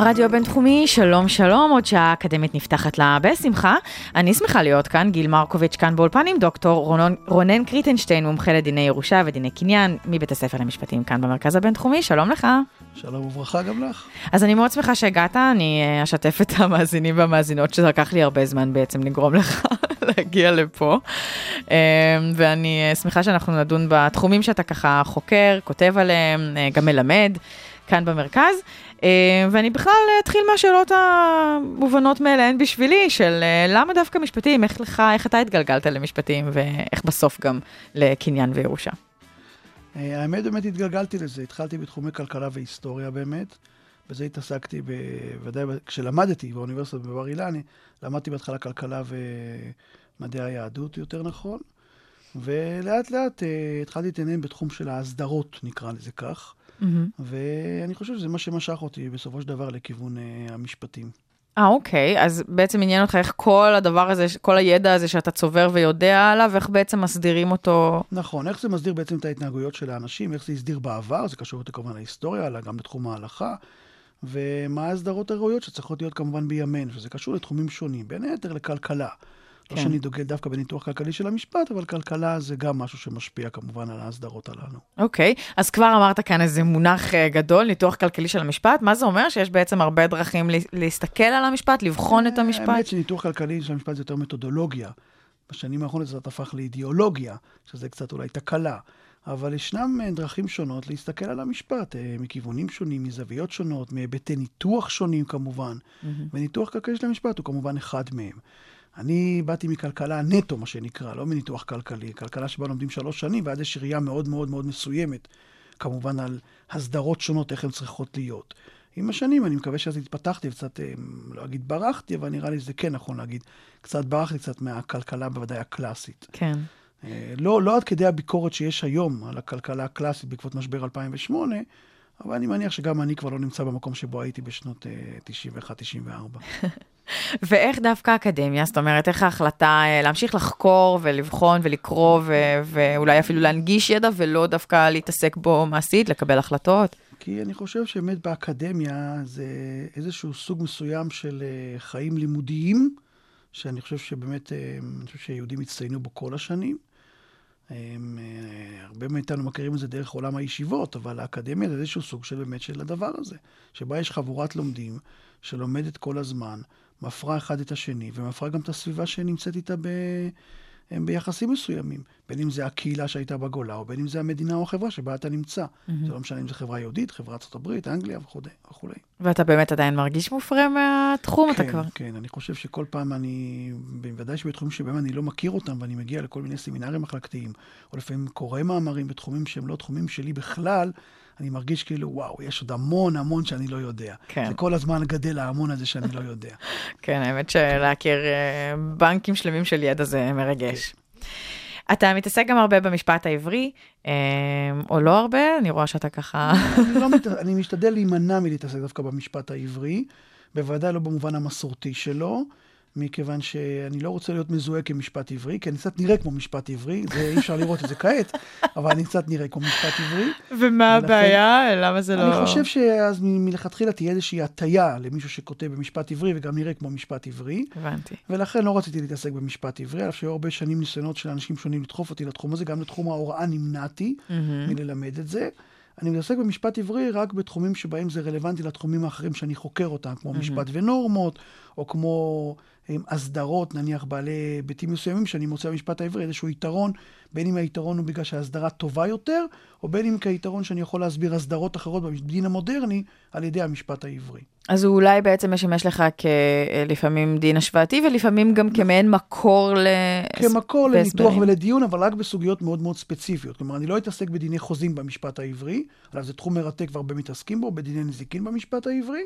הרדיו הבינתחומי, שלום שלום, עוד שעה אקדמית נפתחת לה בשמחה. אני שמחה להיות כאן, גיל מרקוביץ' כאן באולפן עם דוקטור רונן, רונן קריטנשטיין, מומחה לדיני ירושה ודיני קניין, מבית הספר למשפטים כאן במרכז הבינתחומי, שלום לך. שלום וברכה גם לך. אז אני מאוד שמחה שהגעת, אני אה, אשתף את המאזינים והמאזינות, שלקח לי הרבה זמן בעצם לגרום לך להגיע לפה. אה, ואני אה, שמחה שאנחנו נדון בתחומים שאתה ככה חוקר, כותב עליהם, גם מלמד. כאן במרכז, אה, ואני בכלל אתחיל מהשאלות המובנות מאליהן בשבילי, של אה, למה דווקא משפטים, איך לך, איך אתה התגלגלת למשפטים, ואיך בסוף גם לקניין וירושה. אה, האמת, באמת התגלגלתי לזה. התחלתי בתחומי כלכלה והיסטוריה באמת. בזה התעסקתי, בוודאי כשלמדתי באוניברסיטת בבר אילן, למדתי בהתחלה כלכלה ומדעי היהדות, יותר נכון. ולאט לאט התחלתי להתעניין בתחום של ההסדרות, נקרא לזה כך. Mm-hmm. ואני חושב שזה מה שמשך אותי בסופו של דבר לכיוון uh, המשפטים. אה, אוקיי, אז בעצם עניין אותך איך כל הדבר הזה, כל הידע הזה שאתה צובר ויודע עליו, איך בעצם מסדירים אותו? נכון, איך זה מסדיר בעצם את ההתנהגויות של האנשים, איך זה הסדיר בעבר, זה קשור יותר כמובן להיסטוריה, אלא גם לתחום ההלכה, ומה ההסדרות הראויות שצריכות להיות כמובן בימינו, וזה קשור לתחומים שונים, בין היתר לכלכלה. כן. לא שאני דוגל דווקא בניתוח כלכלי של המשפט, אבל כלכלה זה גם משהו שמשפיע כמובן על ההסדרות הללו. אוקיי, okay. אז כבר אמרת כאן איזה מונח uh, גדול, ניתוח כלכלי של המשפט. מה זה אומר? שיש בעצם הרבה דרכים להסתכל על המשפט, לבחון את המשפט? האמת שניתוח כלכלי של המשפט זה יותר מתודולוגיה. בשנים האחרונות זה הפך לאידיאולוגיה, שזה קצת אולי תקלה. אבל ישנם אה, דרכים שונות להסתכל על המשפט, אה, מכיוונים שונים, מזוויות שונות, מהיבטי ניתוח שונים כמובן. Mm-hmm. וניתוח כלכלי של המשפט הוא כמובן אחד מהם. אני באתי מכלכלה נטו, מה שנקרא, לא מניתוח כלכלי. כלכלה שבה לומדים שלוש שנים, ואז יש ראייה מאוד מאוד מאוד מסוימת, כמובן על הסדרות שונות, איך הן צריכות להיות. עם השנים, אני מקווה שאז התפתחתי וקצת, אה, לא אגיד ברחתי, אבל נראה לי שזה כן נכון להגיד. קצת ברחתי קצת מהכלכלה בוודאי הקלאסית. כן. אה, לא, לא עד כדי הביקורת שיש היום על הכלכלה הקלאסית בעקבות משבר 2008, אבל אני מניח שגם אני כבר לא נמצא במקום שבו הייתי בשנות 91-94. אה, ואיך דווקא אקדמיה? זאת אומרת, איך ההחלטה אה, להמשיך לחקור ולבחון ולקרוא ו- ואולי אפילו להנגיש ידע ולא דווקא להתעסק בו מעשית, לקבל החלטות? כי אני חושב שבאמת באקדמיה זה איזשהו סוג מסוים של אה, חיים לימודיים, שאני חושב שבאמת, אני חושב שיהודים הצטיינו בו כל השנים. הם, אה, הרבה מאיתנו מכירים את זה דרך עולם הישיבות, אבל האקדמיה זה איזשהו סוג של באמת של הדבר הזה, שבה יש חבורת לומדים שלומדת כל הזמן, מפרה אחד את השני, ומפרה גם את הסביבה שנמצאת איתה ב... הם ביחסים מסוימים, בין אם זה הקהילה שהייתה בגולה, או בין אם זה המדינה או החברה שבה אתה נמצא. Mm-hmm. זה לא משנה אם זו חברה יהודית, חברה ארה"ב, אנגליה וכולי. ואתה באמת עדיין מרגיש מופרה מהתחום, כן, אתה כבר. כן, אני חושב שכל פעם אני, בוודאי שבתחומים שבהם אני לא מכיר אותם, ואני מגיע לכל מיני סמינרים מחלקתיים, או לפעמים קורא מאמרים בתחומים שהם לא תחומים שלי בכלל, אני מרגיש כאילו, וואו, יש עוד המון המון שאני לא יודע. כן. זה כל הזמן גדל ההמון הזה שאני לא יודע. כן, האמת שלהכיר אה, בנקים שלמים של ידע זה מרגש. כן. אתה מתעסק גם הרבה במשפט העברי, אה, או לא הרבה? אני רואה שאתה ככה... אני, לא מת... אני משתדל להימנע מלהתעסק דווקא במשפט העברי, בוודאי לא במובן המסורתי שלו. מכיוון שאני לא רוצה להיות מזוהה כמשפט עברי, כי אני קצת נראה כמו משפט עברי, זה אי אפשר לראות את זה כעת, אבל אני קצת נראה כמו משפט עברי. ומה ולכן, הבעיה? למה זה לא... אני חושב שאז מלכתחילה תהיה איזושהי הטיה למישהו שכותב במשפט עברי וגם נראה כמו משפט עברי. הבנתי. ולכן לא רציתי להתעסק במשפט עברי, אף שהיו הרבה שנים ניסיונות של אנשים שונים לדחוף אותי לתחום הזה, גם לתחום ההוראה נמנעתי mm-hmm. מללמד את זה. אני מתעסק במשפט עברי רק בתחומים שבהם זה רלוונטי לתחומים האחרים שאני חוקר אותם, כמו mm-hmm. משפט ונורמות, או כמו הסדרות, נניח בעלי היבטים מסוימים, שאני מוצא במשפט העברי איזשהו יתרון, בין אם היתרון הוא בגלל שההסדרה טובה יותר, או בין אם כיתרון שאני יכול להסביר הסדרות אחרות בדין המודרני על ידי המשפט העברי. אז הוא אולי בעצם משמש לך כלפעמים דין השוואתי, ולפעמים גם כמעין מקור ל... כמקור לניתוח ולדיון, אבל רק בסוגיות מאוד מאוד ספציפיות. כלומר, אני לא אתעסק בדיני חוזים במשפט העברי, אבל זה תחום מרתק והרבה מתעסקים בו, בדיני נזיקין במשפט העברי.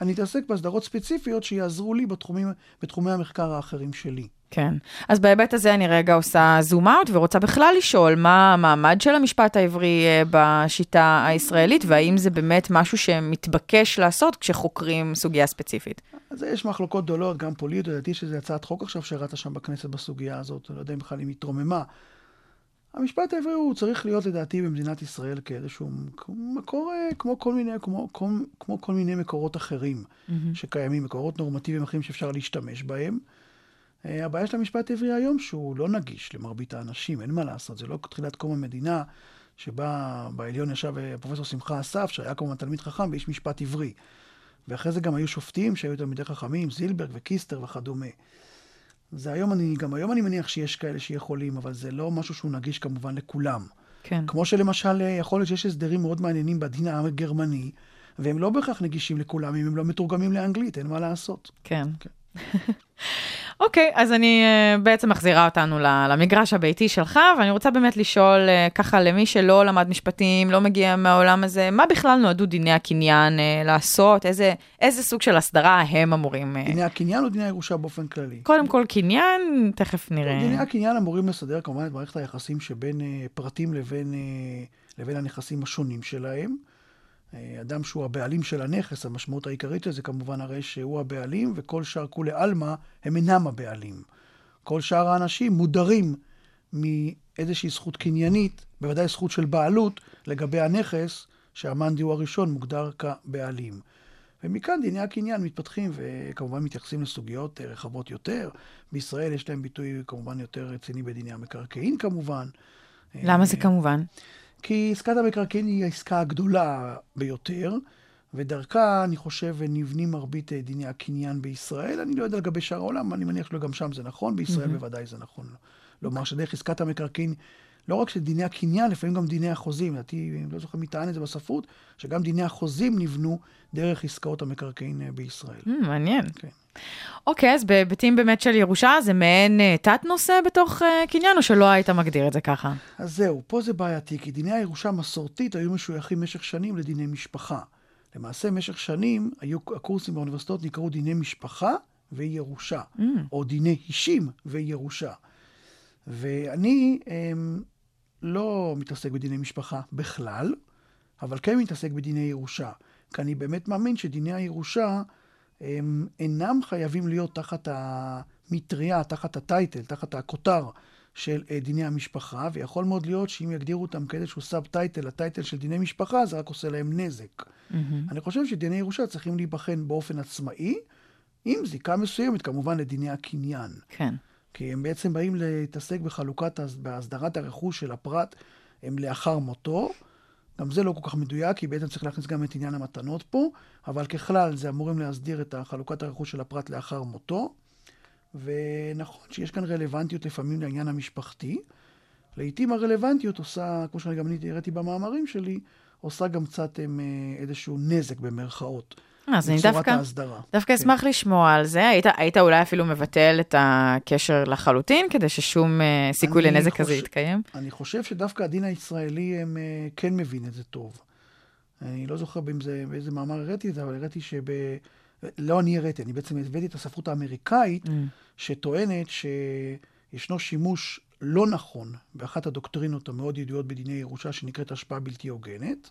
אני אתעסק בהסדרות ספציפיות שיעזרו לי בתחומים, בתחומי המחקר האחרים שלי. כן. אז בהיבט הזה אני רגע עושה זום אאוט ורוצה בכלל לשאול מה המעמד של המשפט העברי אה, בשיטה הישראלית, והאם זה באמת משהו שמתבקש לעשות כשחוקרים סוגיה ספציפית. אז יש מחלוקות גדולות, גם פוליטיות, לדעתי שזו הצעת חוק עכשיו שרצה שם בכנסת בסוגיה הזאת, אני לא יודע בכלל אם היא התרוממה. המשפט העברי הוא צריך להיות לדעתי במדינת ישראל כאיזשהו מקור, אה, כמו כל מיני, כמו, כמו, כמו כל מיני מקורות אחרים mm-hmm. שקיימים, מקורות נורמטיביים אחרים שאפשר להשתמש בהם. אה, הבעיה של המשפט העברי היום שהוא לא נגיש למרבית האנשים, אין מה לעשות, זה לא תחילת קום המדינה, שבה בעליון ישב אה, פרופסור שמחה אסף, שהיה כמובן תלמיד חכם ואיש משפט עברי. ואחרי זה גם היו שופטים שהיו תלמידי חכמים, זילברג וקיסטר וכדומה. זה היום אני, גם היום אני מניח שיש כאלה שיכולים, אבל זה לא משהו שהוא נגיש כמובן לכולם. כן. כמו שלמשל, אה, יכול להיות שיש הסדרים מאוד מעניינים בדין הגרמני, והם לא בהכרח נגישים לכולם אם הם לא מתורגמים לאנגלית, אין מה לעשות. כן. כן. אוקיי, אז אני uh, בעצם מחזירה אותנו למגרש הביתי שלך, ואני רוצה באמת לשאול uh, ככה למי שלא למד משפטים, לא מגיע מהעולם הזה, מה בכלל נועדו דיני הקניין uh, לעשות? איזה, איזה סוג של הסדרה הם אמורים... דיני הקניין או דיני הירושה באופן כללי? קודם כל קניין, תכף נראה. דיני הקניין אמורים לסדר כמובן את מערכת היחסים שבין פרטים לבין, לבין הנכסים השונים שלהם. אה, אדם שהוא הבעלים של הנכס, המשמעות העיקרית לזה כמובן הרי שהוא הבעלים, וכל שאר כולי עלמא הם אינם הבעלים. כל שאר האנשים מודרים מאיזושהי זכות קניינית, בוודאי זכות של בעלות, לגבי הנכס שהמאן דיו הראשון מוגדר כבעלים. ומכאן דיני הקניין מתפתחים וכמובן מתייחסים לסוגיות רחבות יותר. בישראל יש להם ביטוי כמובן יותר רציני בדיני המקרקעין כמובן. למה זה כמובן? כי עסקת המקרקעין היא העסקה הגדולה ביותר, ודרכה, אני חושב, נבנים מרבית אה, דיני הקניין בישראל. אני לא יודע לגבי שאר העולם, אני מניח שגם שם זה נכון, בישראל mm-hmm. בוודאי זה נכון. לומר שדרך עסקת המקרקעין, לא רק שדיני הקניין, לפעמים גם דיני החוזים. לדעתי, אני לא זוכר מי טען את זה בספרות, שגם דיני החוזים נבנו דרך עסקאות המקרקעין אה, בישראל. Mm, מעניין. כן. אוקיי, אז בהיבטים באמת של ירושה, זה מעין uh, תת-נושא בתוך uh, קניין, או שלא היית מגדיר את זה ככה? אז זהו, פה זה בעייתי, כי דיני הירושה המסורתית היו משויכים במשך שנים לדיני משפחה. למעשה, במשך שנים, היו הקורסים באוניברסיטאות נקראו דיני משפחה וירושה, mm. או דיני אישים וירושה. ואני אמ, לא מתעסק בדיני משפחה בכלל, אבל כן מתעסק בדיני ירושה. כי אני באמת מאמין שדיני הירושה... הם אינם חייבים להיות תחת המטריה, תחת הטייטל, תחת הכותר של אה, דיני המשפחה, ויכול מאוד להיות שאם יגדירו אותם כאיזשהו סאב טייטל, הטייטל של דיני משפחה, זה רק עושה להם נזק. Mm-hmm. אני חושב שדיני ירושה צריכים להיבחן באופן עצמאי, עם זיקה מסוימת כמובן לדיני הקניין. כן. כי הם בעצם באים להתעסק בחלוקת, בהסדרת הרכוש של הפרט, הם לאחר מותו. גם זה לא כל כך מדויק, כי בעצם צריך להכניס גם את עניין המתנות פה, אבל ככלל זה אמורים להסדיר את חלוקת הרכוש של הפרט לאחר מותו. ונכון שיש כאן רלוונטיות לפעמים לעניין המשפחתי. לעתים הרלוונטיות עושה, כמו שאני גם הראיתי במאמרים שלי, עושה גם קצת אה, איזשהו נזק במרכאות. אז אני דווקא, ההסדרה. דווקא כן. אשמח לשמוע על זה. היית, היית אולי אפילו מבטל את הקשר לחלוטין, כדי ששום uh, סיכוי לנזק כזה יתקיים? אני חושב שדווקא הדין הישראלי הם, uh, כן מבין את זה טוב. אני לא זוכר באיזה, באיזה מאמר הראיתי את זה, אבל הראיתי שב... לא אני הראיתי, אני בעצם הבאתי את הספרות האמריקאית, mm. שטוענת שישנו שימוש לא נכון באחת הדוקטרינות המאוד ידועות בדיני ירושה, שנקראת השפעה בלתי הוגנת.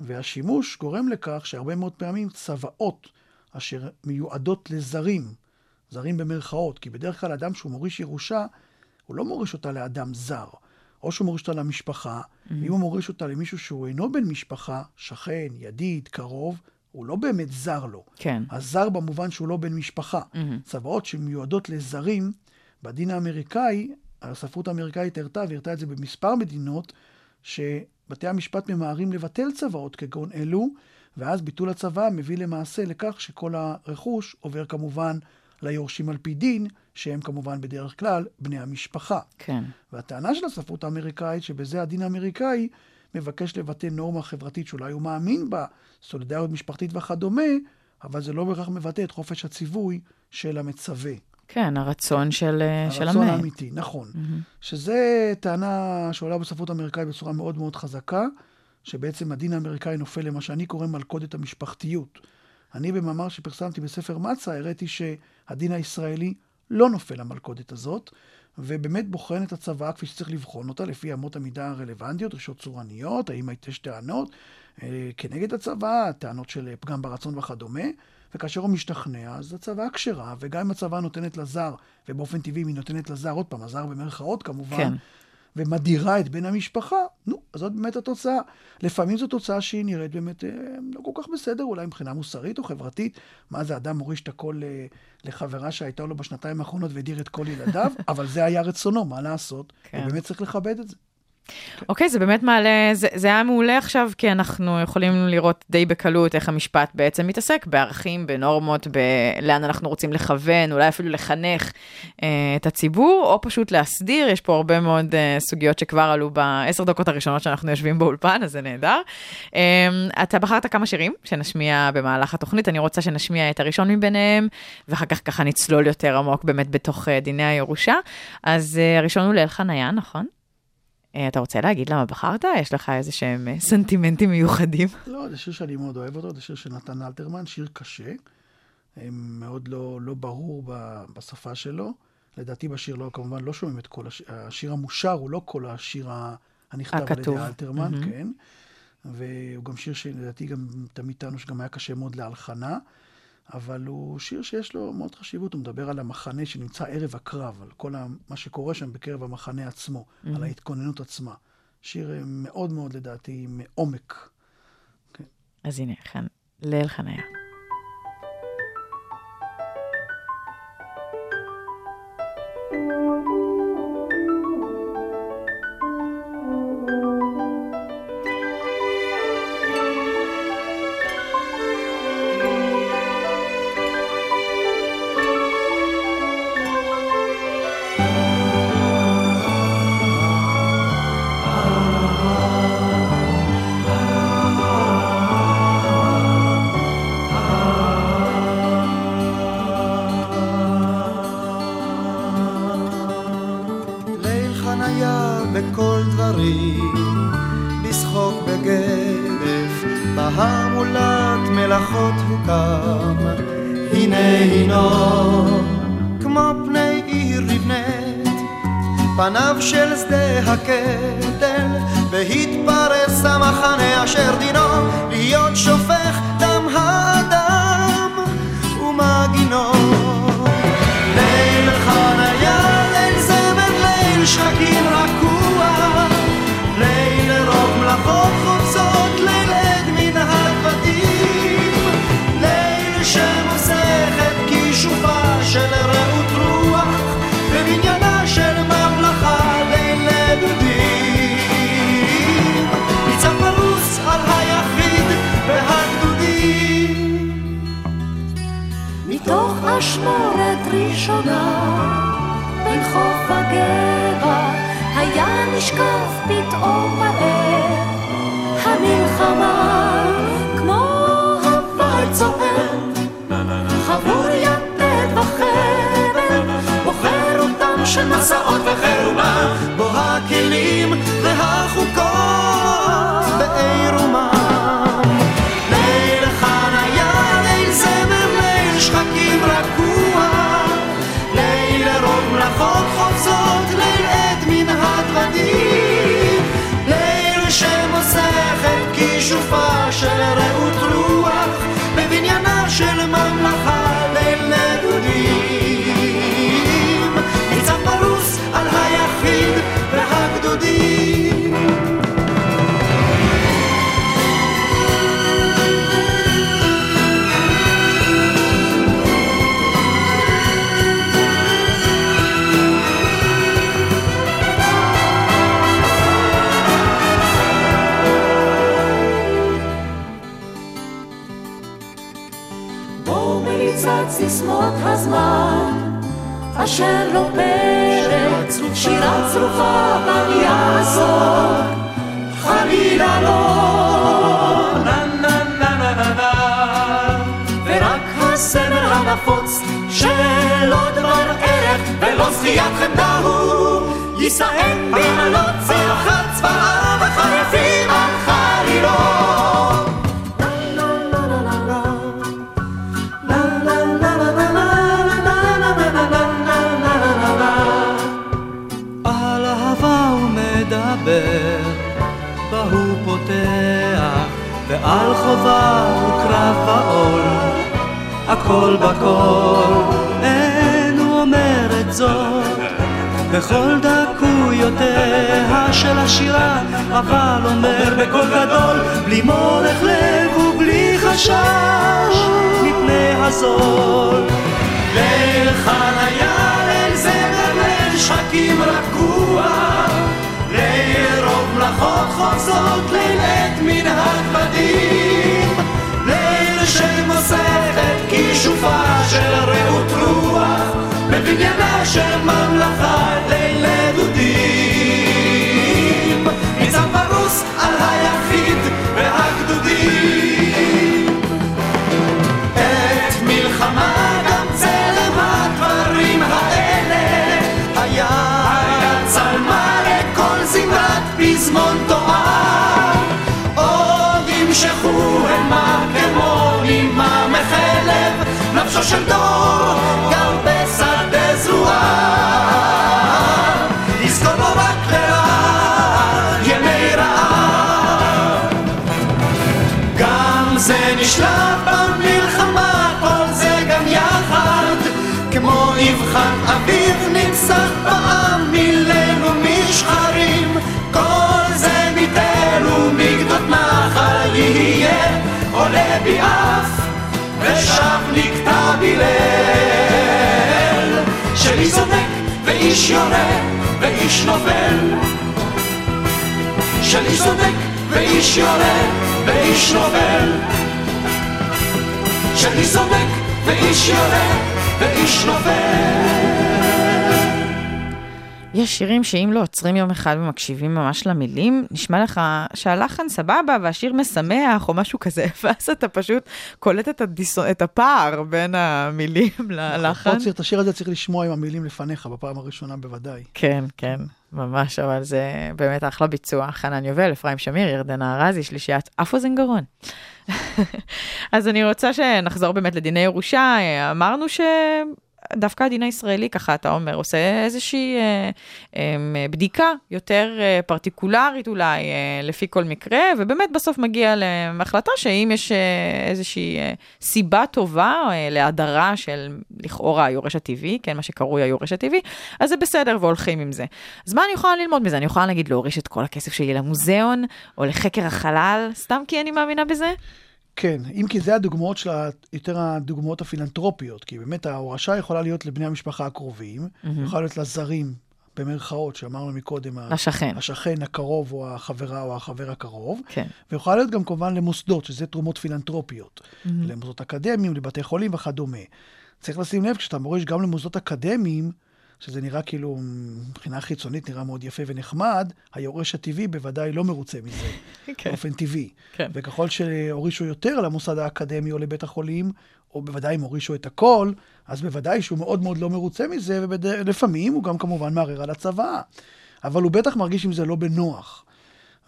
והשימוש גורם לכך שהרבה מאוד פעמים צוואות אשר מיועדות לזרים, זרים במרכאות, כי בדרך כלל אדם שהוא מוריש ירושה, הוא לא מוריש אותה לאדם זר. או שהוא מוריש אותה למשפחה, mm-hmm. אם הוא מוריש אותה למישהו שהוא אינו בן משפחה, שכן, ידיד, קרוב, הוא לא באמת זר לו. כן. הזר במובן שהוא לא בן משפחה. Mm-hmm. צוואות שמיועדות לזרים, בדין האמריקאי, הספרות האמריקאית הראתה, והראתה את זה במספר מדינות, ש... בתי המשפט ממהרים לבטל צוואות כגון אלו, ואז ביטול הצוואה מביא למעשה לכך שכל הרכוש עובר כמובן ליורשים על פי דין, שהם כמובן בדרך כלל בני המשפחה. כן. והטענה של הספרות האמריקאית, שבזה הדין האמריקאי מבקש לבטא נורמה חברתית שאולי הוא מאמין בה, סולידריות משפחתית וכדומה, אבל זה לא בהכרח מבטא את חופש הציווי של המצווה. כן, הרצון של, אה, של המת. הרצון האמיתי, נכון. Mm-hmm. שזה טענה שעולה בספרות האמריקאית בצורה מאוד מאוד חזקה, שבעצם הדין האמריקאי נופל למה שאני קורא מלכודת המשפחתיות. אני במאמר שפרסמתי בספר מצה, הראיתי שהדין הישראלי לא נופל למלכודת הזאת, ובאמת בוחן את הצוואה כפי שצריך לבחון אותה, לפי אמות המידה הרלוונטיות, דרישות צורניות, האם יש טענות אה, כנגד הצוואה, טענות של פגם ברצון וכדומה, וכאשר הוא משתכנע, אז הצוואה כשרה, וגם אם הצוואה נותנת לזר, ובאופן טבעי היא נותנת לזר, עוד פעם, הזר במרכאות כמובן, כן. ומדירה את בן המשפחה, נו, אז זאת באמת התוצאה. לפעמים זו תוצאה שהיא נראית באמת אה, לא כל כך בסדר, אולי מבחינה מוסרית או חברתית. מה זה, אדם מוריש את הכל אה, לחברה שהייתה לו בשנתיים האחרונות והדיר את כל ילדיו, אבל זה היה רצונו, מה לעשות? כן. ובאמת צריך לכבד את זה. אוקיי, זה באמת מעלה, זה, זה היה מעולה עכשיו, כי אנחנו יכולים לראות די בקלות איך המשפט בעצם מתעסק בערכים, בנורמות, בלאן אנחנו רוצים לכוון, אולי אפילו לחנך אה, את הציבור, או פשוט להסדיר, יש פה הרבה מאוד אה, סוגיות שכבר עלו בעשר דקות הראשונות שאנחנו יושבים באולפן, אז זה נהדר. אה, אתה בחרת כמה שירים שנשמיע במהלך התוכנית, אני רוצה שנשמיע את הראשון מביניהם, ואחר כך ככה נצלול יותר עמוק באמת בתוך אה, דיני הירושה. אז אה, הראשון הוא חניה, נכון? אה, אתה רוצה להגיד למה בחרת? יש לך איזה שהם אה, סנטימנטים מיוחדים? לא, זה שיר שאני מאוד אוהב אותו, זה שיר של נתן אלתרמן, שיר קשה, מאוד לא, לא ברור בשפה שלו. לדעתי בשיר לא, כמובן לא שומעים את כל השיר, השיר המושר הוא לא כל השיר הנכתב על הכתוב. ידי אלתרמן, מהמם. כן. והוא גם שיר שלדעתי גם תמיד טענו שגם היה קשה מאוד להלחנה, אבל הוא שיר שיש לו מאוד חשיבות, הוא מדבר על המחנה שנמצא ערב הקרב, על כל מה שקורה שם בקרב המחנה עצמו, על ההתכוננות עצמה. שיר אה, מאוד מאוד לדעתי מעומק. אז הנה, חן, ליל חניה. נשקף פתאום מראה. המלחמה, כמו הוואי צוער, חבור יתד וחבל, בוחר אותם של מסעות וחירומה, בו הכלים והחוקות בעירומם. כישופה סיסמות הזמן, אשר לא פרק, שירה צרופה בל יעסוק, חלילה לא. ורק הסמל הנפוץ, שלא דבר ערך ולא זכיית חמדה הוא, יישאם במעלות צלחת צבאה וחריפים על חלילו. עובר, בה הוא פותח, ועל חובה הוא קרב בעול, הכל בכל, אין הוא אומר את זאת, בכל דקויותיה של השירה, אבל אומר בקול גדול, בלי מורך לב ובלי חשש, מפני הזול. ליל חניה, ליל זמר, ליל שחקים רגוע מלאכות חוצות, ליל עת מנהג בדים, ליל של מסכת כישופה של רעות רוח, בבניינה של ממלכה ליל נדודים, ניצב פרוס על היחיד והגדודים. נפשו של דור גם בשדה זרועה יזכור בו רק לרעה ימי רעב. גם זה נשלט במלחמה, כל זה גם יחד, כמו נבחן אביב נצח בעם מליל ומשחרים, כל זה מתל ומגדות נחל יהיה, עולה בי ושב נקטע בי ליל, שלי צודק ואיש יורה ואיש נופל. שלי צודק ואיש יורה ואיש נופל שלי צודק ואיש יורה ואיש נופל יש שירים שאם לא עוצרים יום אחד ומקשיבים ממש למילים, נשמע לך שהלחן סבבה והשיר משמח או משהו כזה, ואז אתה פשוט קולט את, הדיסו, את הפער בין המילים ללחן. צריך- את השיר הזה צריך לשמוע עם המילים לפניך, בפעם הראשונה בוודאי. כן, כן, ממש, אבל זה באמת אחלה ביצוע. חנן יובל, אפרים שמיר, ירדנה ארזי, שלישיית אף אוזן גרון. אז אני רוצה שנחזור באמת לדיני ירושה. אמרנו שדווקא הדין הישראלי, ככה אתה אומר, עושה איזושהי אה, אה, בדיקה יותר אה, פרטיקולרית אולי, אה, לפי כל מקרה, ובאמת בסוף מגיע להחלטה שאם יש אה, איזושהי אה, סיבה טובה אה, להדרה של לכאורה היורש הטבעי, כן, מה שקרוי היורש הטבעי, אז זה בסדר והולכים עם זה. אז מה אני יכולה ללמוד מזה? אני יכולה נגיד להוריש את כל הכסף שלי למוזיאון, או לחקר החלל, סתם כי אני מאמינה בזה? כן, אם כי זה הדוגמאות של ה- יותר הדוגמאות הפילנטרופיות, כי באמת ההורשה יכולה להיות לבני המשפחה הקרובים, יכולה להיות לזרים, במרכאות, שאמרנו מקודם, ה- לשכן. השכן הקרוב או החברה או החבר הקרוב, כן. ויכולה להיות גם כמובן למוסדות, שזה תרומות פילנטרופיות, למוסדות אקדמיים, לבתי חולים וכדומה. צריך לשים לב, כשאתה מוריש גם למוסדות אקדמיים, שזה נראה כאילו, מבחינה חיצונית נראה מאוד יפה ונחמד, היורש הטבעי בוודאי לא מרוצה מזה, כן. באופן טבעי. כן. וככל שהורישו יותר למוסד האקדמי או לבית החולים, או בוודאי אם הורישו את הכל, אז בוודאי שהוא מאוד מאוד לא מרוצה מזה, ולפעמים הוא גם כמובן מערער על הצוואה. אבל הוא בטח מרגיש עם זה לא בנוח.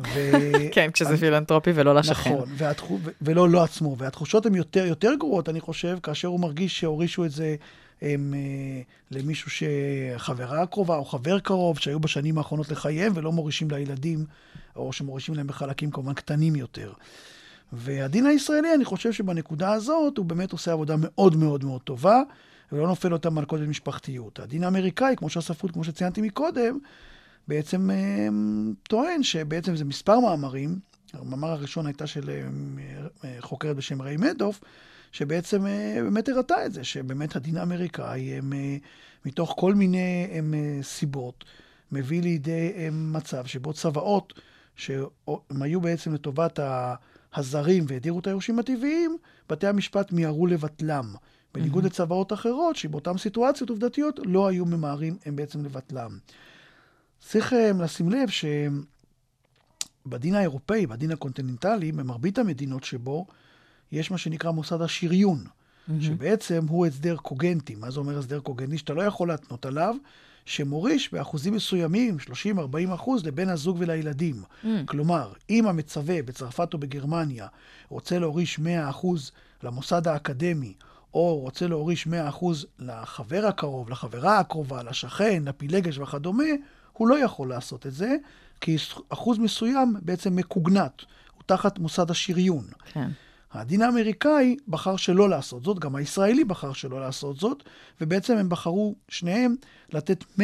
ו... כן, כשזה פילנטרופי ולא לשכן. נכון, והתחו... ו- ולא לא עצמו. והתחושות הן יותר, יותר גרועות, אני חושב, כאשר הוא מרגיש שהורישו את זה הם, אה, למישהו שחברה קרובה או חבר קרוב, שהיו בשנים האחרונות לחייהם ולא מורישים לילדים, או שמורישים להם בחלקים כמובן קטנים יותר. והדין הישראלי, אני חושב שבנקודה הזאת, הוא באמת עושה עבודה מאוד מאוד מאוד טובה, ולא נופל אותה מלכודת משפחתיות. הדין האמריקאי, כמו שהספרות, כמו שציינתי מקודם, בעצם אה, טוען שבעצם זה מספר מאמרים, המאמר הראשון הייתה של אה, חוקרת בשם ריי מדוף, שבעצם אה, באמת הראתה את זה, שבאמת הדין האמריקאי, הם, אה, מתוך כל מיני הם, אה, סיבות, מביא לידי הם, מצב שבו צוואות, שהם היו בעצם לטובת הזרים והדירו את היורשים הטבעיים, בתי המשפט מיהרו לבטלם. בניגוד mm-hmm. לצוואות אחרות, שבאותן סיטואציות עובדתיות לא היו ממהרים הם בעצם לבטלם. צריך לשים לב שבדין האירופאי, בדין הקונטיננטלי, במרבית המדינות שבו, יש מה שנקרא מוסד השריון, mm-hmm. שבעצם הוא הסדר קוגנטי. מה זה אומר הסדר קוגנטי? שאתה לא יכול להתנות עליו, שמוריש באחוזים מסוימים, 30-40 אחוז, לבן הזוג ולילדים. Mm. כלומר, אם המצווה בצרפת או בגרמניה רוצה להוריש 100 אחוז למוסד האקדמי, או רוצה להוריש 100 אחוז לחבר הקרוב, לחברה הקרובה, לשכן, לפילגש וכדומה, הוא לא יכול לעשות את זה, כי אחוז מסוים בעצם מקוגנט, הוא תחת מוסד השריון. כן. הדין האמריקאי בחר שלא לעשות זאת, גם הישראלי בחר שלא לעשות זאת, ובעצם הם בחרו, שניהם, לתת 100%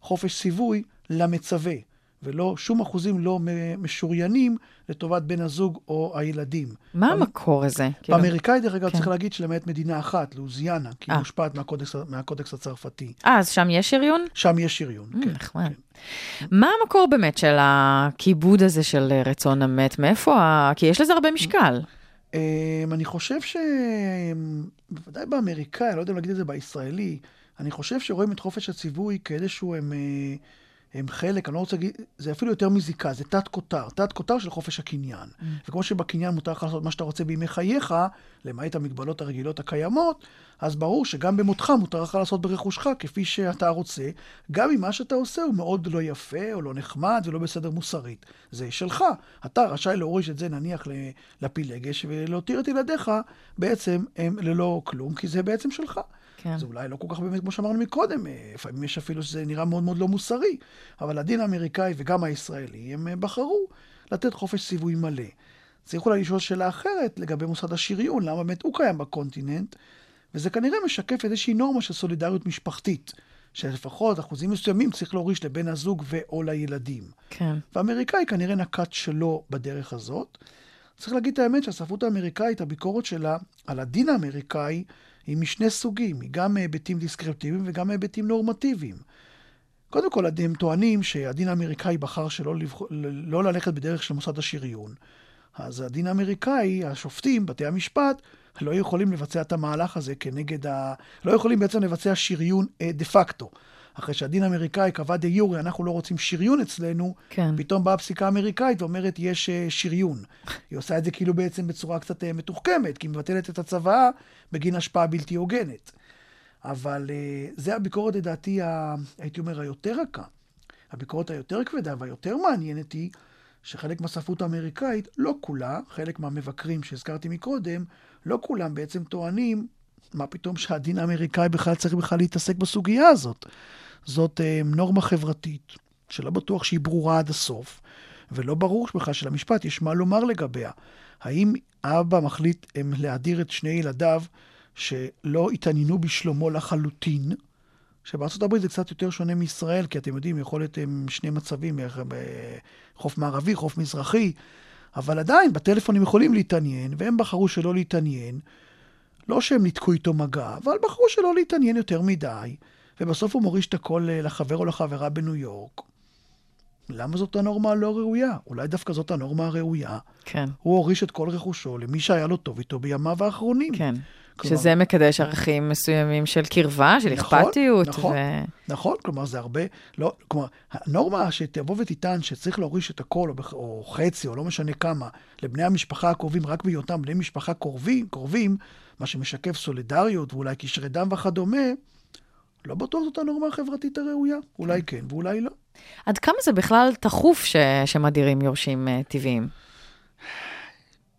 חופש ציווי למצווה, ולא, שום אחוזים לא משוריינים לטובת בן הזוג או הילדים. מה במ- המקור הזה? כאילו, באמריקאי, דרך אגב, כן. צריך להגיד שלמעט מדינה אחת, לואוזיאנה, כי היא אה. מושפעת מהקודקס, מהקודקס הצרפתי. אה, אז שם יש שריון? שם יש שריון, Mm, כן. נחמד. מה המקור באמת של הכיבוד הזה של אה, רצון המת? מאיפה ה... כי יש לזה הרבה משקל. אמ, אני חושב ש... בוודאי באמריקאי, אני לא יודע אם להגיד את זה בישראלי, אני חושב שרואים את חופש הציווי כאיזשהו הם, אה, הם חלק, אני לא רוצה להגיד, זה אפילו יותר מזיקה, זה תת כותר, תת כותר של חופש הקניין. Mm. וכמו שבקניין מותר לך לעשות מה שאתה רוצה בימי חייך, למעט המגבלות הרגילות הקיימות, אז ברור שגם במותך מותר לך לעשות ברכושך כפי שאתה רוצה, גם אם מה שאתה עושה הוא מאוד לא יפה, או לא נחמד, ולא בסדר מוסרית. זה שלך. אתה רשאי להוריש את זה נניח לפילגש, ולהותיר את ילדיך בעצם הם ללא כלום, כי זה בעצם שלך. כן. זה אולי לא כל כך באמת, כמו שאמרנו מקודם, אה, לפעמים יש אפילו שזה נראה מאוד מאוד לא מוסרי, אבל הדין האמריקאי וגם הישראלי, הם אה, בחרו לתת חופש ציווי מלא. צריך אולי לשאול שאלה אחרת לגבי מוסד השריון, למה באמת הוא קיים בקונטיננט, וזה כנראה משקף איזושהי נורמה של סולידריות משפחתית, שלפחות אחוזים מסוימים צריך להוריש לבן הזוג ו/או לילדים. כן. והאמריקאי כנראה נקט שלא בדרך הזאת. צריך להגיד את האמת שהספרות האמריקאית, הביקורת שלה על הדין האמריקאי היא משני סוגים, היא גם מהיבטים דיסקרפטיביים וגם מהיבטים נורמטיביים. קודם כל, הם טוענים שהדין האמריקאי בחר שלא לבח... לא ללכת בדרך של מוסד השריון. אז הדין האמריקאי, השופטים, בתי המשפט, לא יכולים לבצע את המהלך הזה כנגד ה... לא יכולים בעצם לבצע שריון אה, דה פקטו. אחרי שהדין האמריקאי קבע דה יורי, אנחנו לא רוצים שריון אצלנו, כן. פתאום באה הפסיקה האמריקאית ואומרת, יש אה, שריון. היא עושה את זה כאילו בעצם בצורה קצת אה, מתוחכמת, כי היא מבטלת את הצוואה בגין השפעה בלתי הוגנת. אבל אה, זה הביקורת, לדעתי, ה... הייתי אומר, היותר רכה. הביקורת היותר כבדה והיותר מעניינת היא שחלק מהספרות האמריקאית, לא כולה, חלק מהמבקרים שהזכרתי מקודם, לא כולם בעצם טוענים, מה פתאום שהדין האמריקאי בכלל צריך בכלל להתעסק בסוגיה הזאת. זאת אה, נורמה חברתית, שלא בטוח שהיא ברורה עד הסוף, ולא ברור בכלל שלמשפט יש מה לומר לגביה. האם אבא מחליט הם, להדיר את שני ילדיו שלא התעניינו בשלומו לחלוטין, שבארצות הברית זה קצת יותר שונה מישראל, כי אתם יודעים, יכול להיות שני מצבים, אה, חוף מערבי, חוף מזרחי, אבל עדיין בטלפון הם יכולים להתעניין, והם בחרו שלא להתעניין. לא שהם ניתקו איתו מגע, אבל בחרו שלא להתעניין יותר מדי, ובסוף הוא מוריש את הכל אה, לחבר או לחברה בניו יורק. למה זאת הנורמה הלא ראויה? אולי דווקא זאת הנורמה הראויה. כן. הוא הוריש את כל רכושו למי שהיה לו טוב איתו בימיו האחרונים. כן. כלומר- שזה מקדש ערכים מסוימים של קרבה, של נכון, אכפתיות. נכון. ו... נכון, כלומר זה הרבה, לא, כלומר, הנורמה שתבוא ותטען שצריך להוריש את הכל, או, או חצי, או לא משנה כמה, לבני המשפחה הקרובים, רק בהיותם בני משפחה קרובים, קרובים, מה שמשקף סולידריות ואולי קשרי דם וכדומה, לא בטוח זאת הנורמה החברתית הראויה. אולי כן ואולי לא. עד כמה זה בכלל תכוף ש... שמדירים יורשים אה, טבעיים?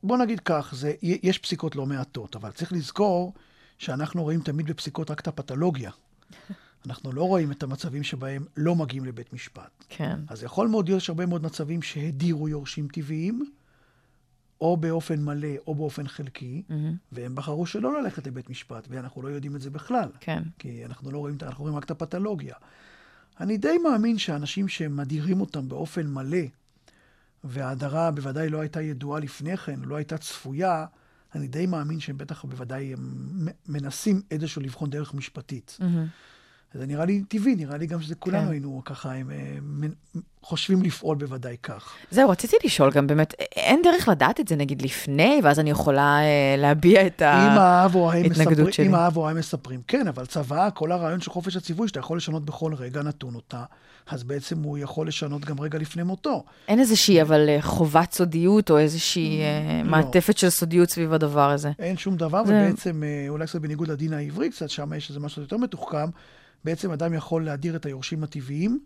בוא נגיד כך, זה, יש פסיקות לא מעטות, אבל צריך לזכור שאנחנו רואים תמיד בפסיקות רק את הפתולוגיה. אנחנו לא רואים את המצבים שבהם לא מגיעים לבית משפט. כן. אז יכול מאוד להיות שהרבה מאוד מצבים שהדירו יורשים טבעיים, או באופן מלא או באופן חלקי, מהמם. והם בחרו שלא ללכת לבית משפט, ואנחנו לא יודעים את זה בכלל. כן. כי אנחנו לא רואים, אנחנו רואים רק את הפתולוגיה. אני די מאמין שאנשים שמדירים אותם באופן מלא, וההדרה בוודאי לא הייתה ידועה לפני כן, לא הייתה צפויה, אני די מאמין שהם בטח בוודאי מנסים איזשהו לבחון דרך משפטית. מהמם. זה נראה לי טבעי, נראה לי גם שזה כולנו כן. היינו ככה, הם, אה, מנ- חושבים לפעול בוודאי כך. זהו, רציתי לשאול גם באמת, אין דרך לדעת את זה נגיד לפני, ואז אני יכולה אה, להביע את ההתנגדות שלי. אם האב או האם מספרים, כן, אבל צוואה, כל הרעיון של חופש הציווי, שאתה יכול לשנות בכל רגע נתון אותה, אז בעצם הוא יכול לשנות גם רגע לפני מותו. אין איזושהי אבל אה, חובת סודיות, או איזושהי אה, לא. מעטפת של סודיות סביב הדבר הזה. אין שום דבר, זה- ובעצם, אה, אולי קצת בניגוד לדין העברי, קצת שם יש איזה משהו יותר מתוחכם, בעצם אדם יכול להדיר את היורשים הטבעיים,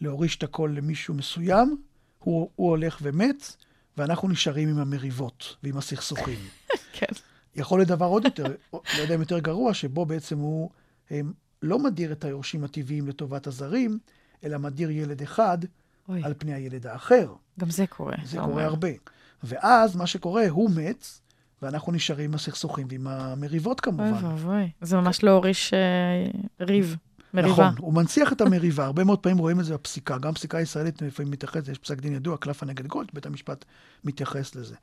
להוריש את הכל למישהו מסוים, הוא, הוא הולך ומת, ואנחנו נשארים עם המריבות ועם הסכסוכים. כן. יכול להיות דבר עוד יותר, לא יודע אם יותר גרוע, שבו בעצם הוא הם, לא מדיר את היורשים הטבעיים לטובת הזרים, אלא מדיר ילד אחד אוי, על פני הילד האחר. גם זה קורה. זה קורה אומר. הרבה. ואז מה שקורה, הוא מת, ואנחנו נשארים עם הסכסוכים ועם המריבות אוי כמובן. ואבוי, זה ממש לא הוריש אה, ריב, מריבה. נכון, הוא מנציח את המריבה. הרבה מאוד פעמים רואים את זה בפסיקה. גם פסיקה ישראלית לפעמים מתייחסת, יש פסק דין ידוע, קלפה נגד גולד, בית המשפט מתייחס לזה.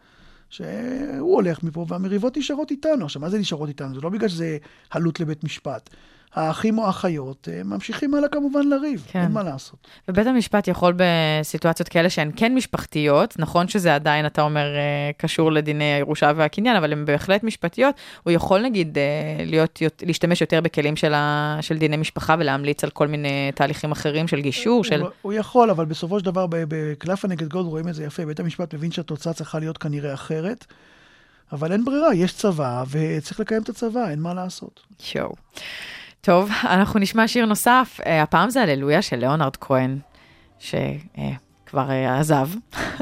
שהוא הולך מפה והמריבות נשארות איתנו. עכשיו, מה זה נשארות איתנו? זה לא בגלל שזה עלות לבית משפט. האחים או האחיות אה, ממשיכים הלאה כמובן לריב, כן. אין מה לעשות. ובית המשפט יכול בסיטואציות כאלה שהן כן משפחתיות, נכון שזה עדיין, אתה אומר, אה, קשור לדיני הירושה והקניין, אבל הן בהחלט משפטיות, הוא יכול נגיד אה, להיות, יות- להשתמש יותר בכלים של, ה, של דיני משפחה ולהמליץ על כל מיני תהליכים אחרים של גישור, של... הוא, הוא יכול, אבל בסופו של דבר, בקלפה נגד גולד רואים את זה יפה. בית המשפט מבין שהתוצאה צריכה להיות כנראה אחרת, אבל אין ברירה, יש צבא, וצריך לקיים את הצבא, אין מה לעשות. שואו. טוב, אנחנו נשמע שיר נוסף, אה, הפעם זה הללויה של ליאונרד כהן, שכבר אה, עזב.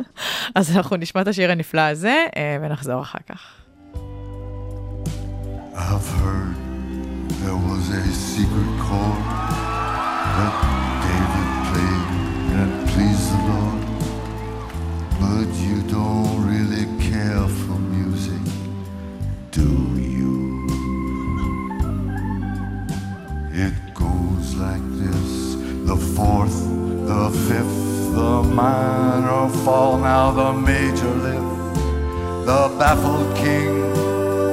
אז אנחנו נשמע את השיר הנפלא הזה, אה, ונחזור אחר כך. I've heard there was a secret chord that the fourth, the fifth, the minor fall, now the major lift. The baffled king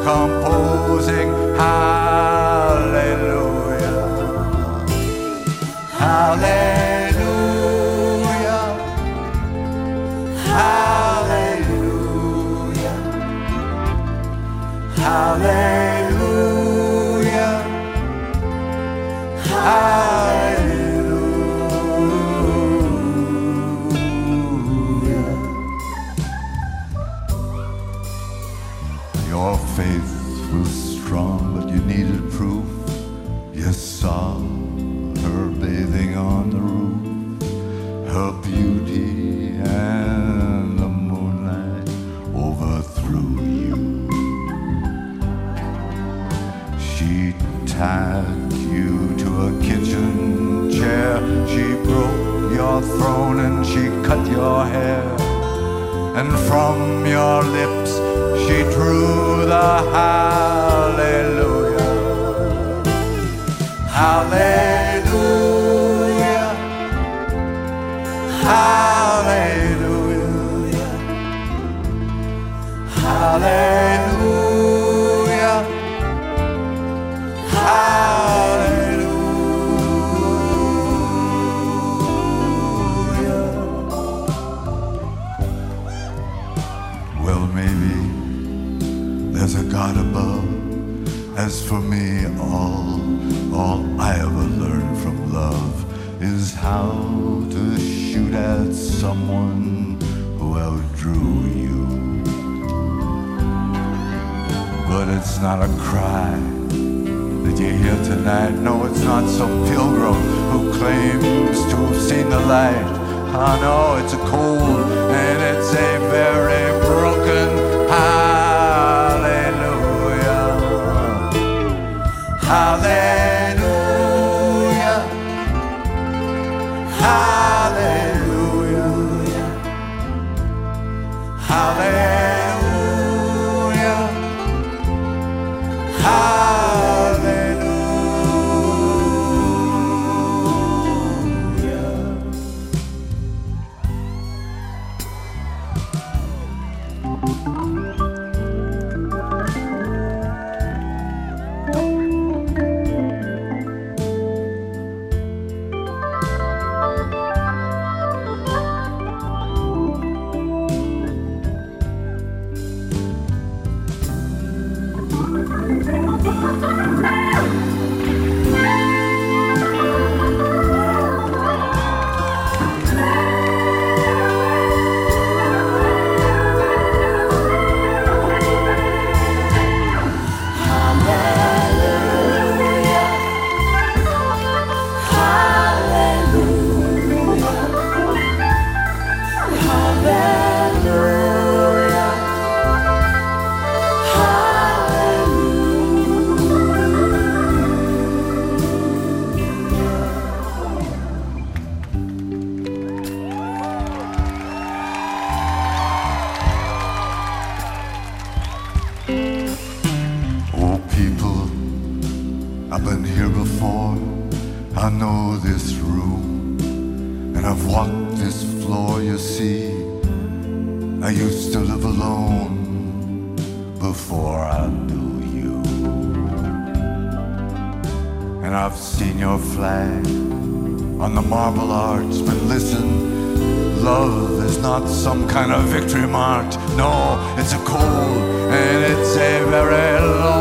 composing hallelujah. Hallelujah. Hallelujah. Hallelujah. Hallelujah and from your lips she drew the hallelujah. Hallelujah. As for me, all, all I ever learned from love is how to shoot at someone who outdrew you. But it's not a cry that you hear tonight. No, it's not some pilgrim who claims to have seen the light. I know it's a cold and it's a very And I've seen your flag on the marble arch, but listen, love is not some kind of victory march. No, it's a cold and it's a very lonely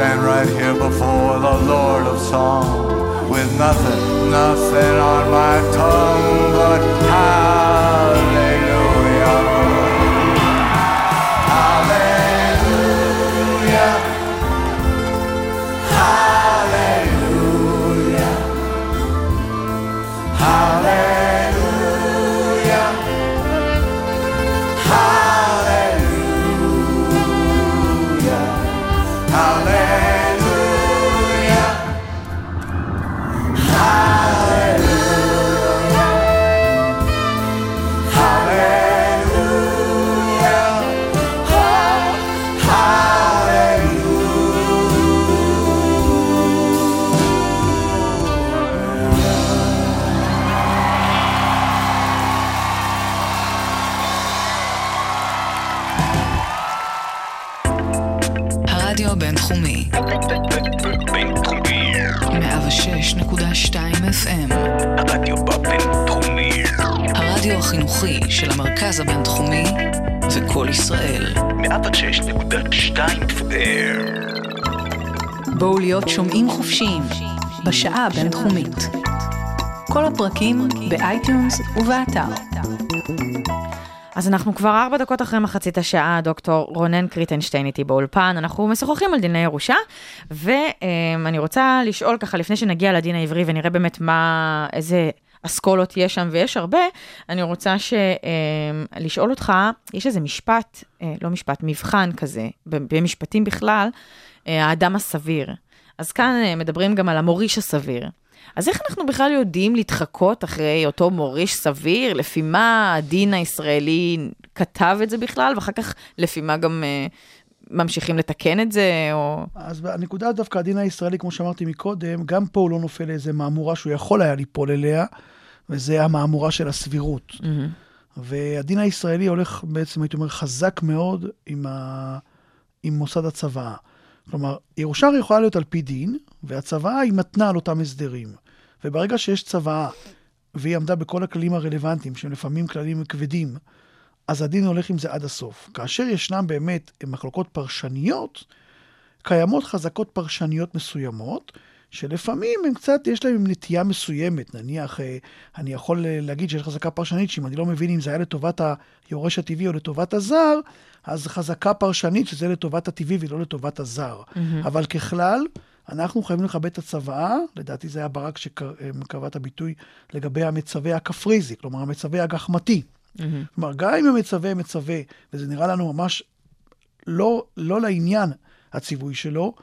stand right here before the Lord of Song with nothing, nothing on my tongue but hallelujah. החינוכי של המרכז הבינתחומי וקול ישראל. 106.2 FM. בואו להיות שומעים חופשיים בשעה הבינתחומית. כל הפרקים ב iTunes ובאתר. אז אנחנו כבר ארבע דקות אחרי מחצית השעה, דוקטור רונן קריטנשטיין איתי באולפן, אנחנו משוחחים על דיני ירושה, ואני רוצה לשאול ככה, לפני שנגיע לדין העברי ונראה באמת מה, איזה אסכולות יש שם, ויש הרבה, אני רוצה ש, לשאול אותך, יש איזה משפט, אה, לא משפט, מבחן כזה, במשפטים בכלל, אה, האדם הסביר. אז כאן אה, מדברים גם על המוריש הסביר. אז איך אנחנו בכלל יודעים להתחקות אחרי אותו מוריש סביר, לפי מה הדין הישראלי כתב את זה בכלל, ואחר כך לפי מה גם אה, ממשיכים לתקן את זה, או... אז הנקודה דווקא, הדין הישראלי, כמו שאמרתי מקודם, גם פה הוא לא נופל לאיזה מהמורה שהוא יכול היה ליפול אליה, וזה המהמורה של הסבירות. Mm-hmm. והדין הישראלי הולך בעצם, הייתי אומר, חזק מאוד עם, ה... עם מוסד הצוואה. כלומר, ירושה יכולה להיות על פי דין, והצוואה היא מתנה על אותם הסדרים. וברגע שיש צוואה, והיא עמדה בכל הכללים הרלוונטיים, שהם לפעמים כללים כבדים, אז הדין הולך עם זה עד הסוף. כאשר ישנם באמת מחלוקות פרשניות, קיימות חזקות פרשניות מסוימות, שלפעמים הם קצת, יש להם נטייה מסוימת. נניח, אה, אני יכול אה, להגיד שיש חזקה פרשנית, שאם אני לא מבין אם זה היה לטובת היורש הטבעי או לטובת הזר, אז חזקה פרשנית שזה לטובת הטבעי ולא לטובת הזר. Mm-hmm. אבל ככלל, אנחנו חייבים לכבד את הצוואה, לדעתי זה היה ברק שקבע את הביטוי לגבי המצווה הכפריזי, כלומר המצווה הגחמתי. Mm-hmm. כלומר, גם אם המצווה מצווה, וזה נראה לנו ממש לא, לא לעניין הציווי שלו,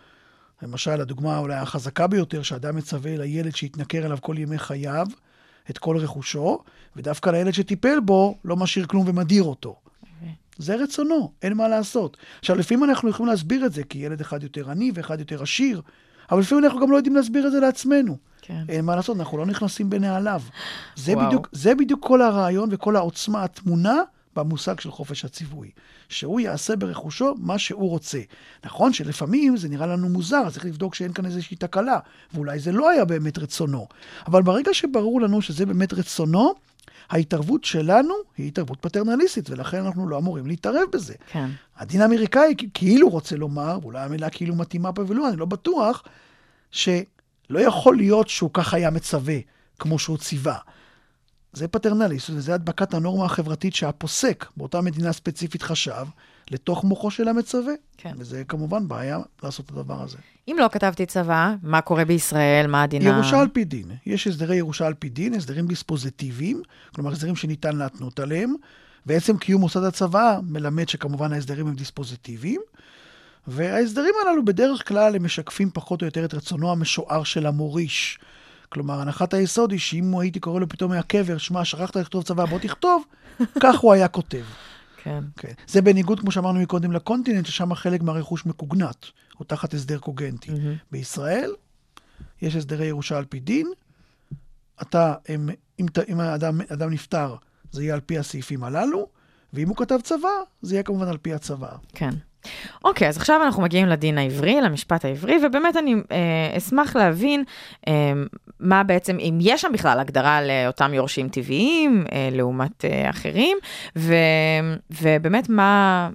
למשל, הדוגמה אולי החזקה ביותר, שאדם מצווה לילד שיתנכר אליו כל ימי חייו, את כל רכושו, ודווקא לילד שטיפל בו, לא משאיר כלום ומדיר אותו. זה רצונו, אין מה לעשות. עכשיו, לפעמים אנחנו יכולים להסביר את זה, כי ילד אחד יותר עני ואחד יותר עשיר, אבל לפעמים אנחנו גם לא יודעים להסביר את זה לעצמנו. כן. אין מה לעשות, אנחנו לא נכנסים בנעליו. זה בדיוק, זה בדיוק כל הרעיון וכל העוצמה הטמונה במושג של חופש הציווי. שהוא יעשה ברכושו מה שהוא רוצה. נכון שלפעמים זה נראה לנו מוזר, צריך לבדוק שאין כאן איזושהי תקלה, ואולי זה לא היה באמת רצונו. אבל ברגע שברור לנו שזה באמת רצונו, ההתערבות שלנו היא התערבות פטרנליסטית, ולכן אנחנו לא אמורים להתערב בזה. כן. הדין האמריקאי כאילו רוצה לומר, ואולי המילה כאילו מתאימה פה ולא, אני לא בטוח, שלא יכול להיות שהוא ככה היה מצווה, כמו שהוא ציווה. זה פטרנליסט, וזה הדבקת הנורמה החברתית שהפוסק באותה מדינה ספציפית חשב לתוך מוחו של המצווה. כן. וזה כמובן בעיה לעשות את הדבר הזה. אם לא כתבתי צבא, מה קורה בישראל? מה הדינה? ירושה על פי דין. יש הסדרי ירושה על פי דין, הסדרים דיספוזיטיביים, כלומר הסדרים שניתן להתנות עליהם, ועצם קיום מוסד הצבא מלמד שכמובן ההסדרים הם דיספוזיטיביים. וההסדרים הללו בדרך כלל הם משקפים פחות או יותר את רצונו המשוער של המוריש. כלומר, הנחת היסוד היא שאם הייתי קורא לו פתאום מהקבר, שמע, שכחת לכתוב צבא, בוא תכתוב, כך הוא היה כותב. כן. כן. זה בניגוד, כמו שאמרנו מקודם, לקונטיננט, ששם חלק מהרכוש מקוגנט, או תחת הסדר קוגנטי. Mm-hmm. בישראל יש הסדרי ירושה על פי דין. אתה, אם, אם, אם האדם, האדם נפטר, זה יהיה על פי הסעיפים הללו, ואם הוא כתב צבא, זה יהיה כמובן על פי הצבא. כן. אוקיי, אז עכשיו אנחנו מגיעים לדין העברי, למשפט העברי, ובאמת אני אה, אשמח להבין אה, מה בעצם, אם יש שם בכלל הגדרה לאותם יורשים טבעיים אה, לעומת אה, אחרים, ו, ובאמת מה...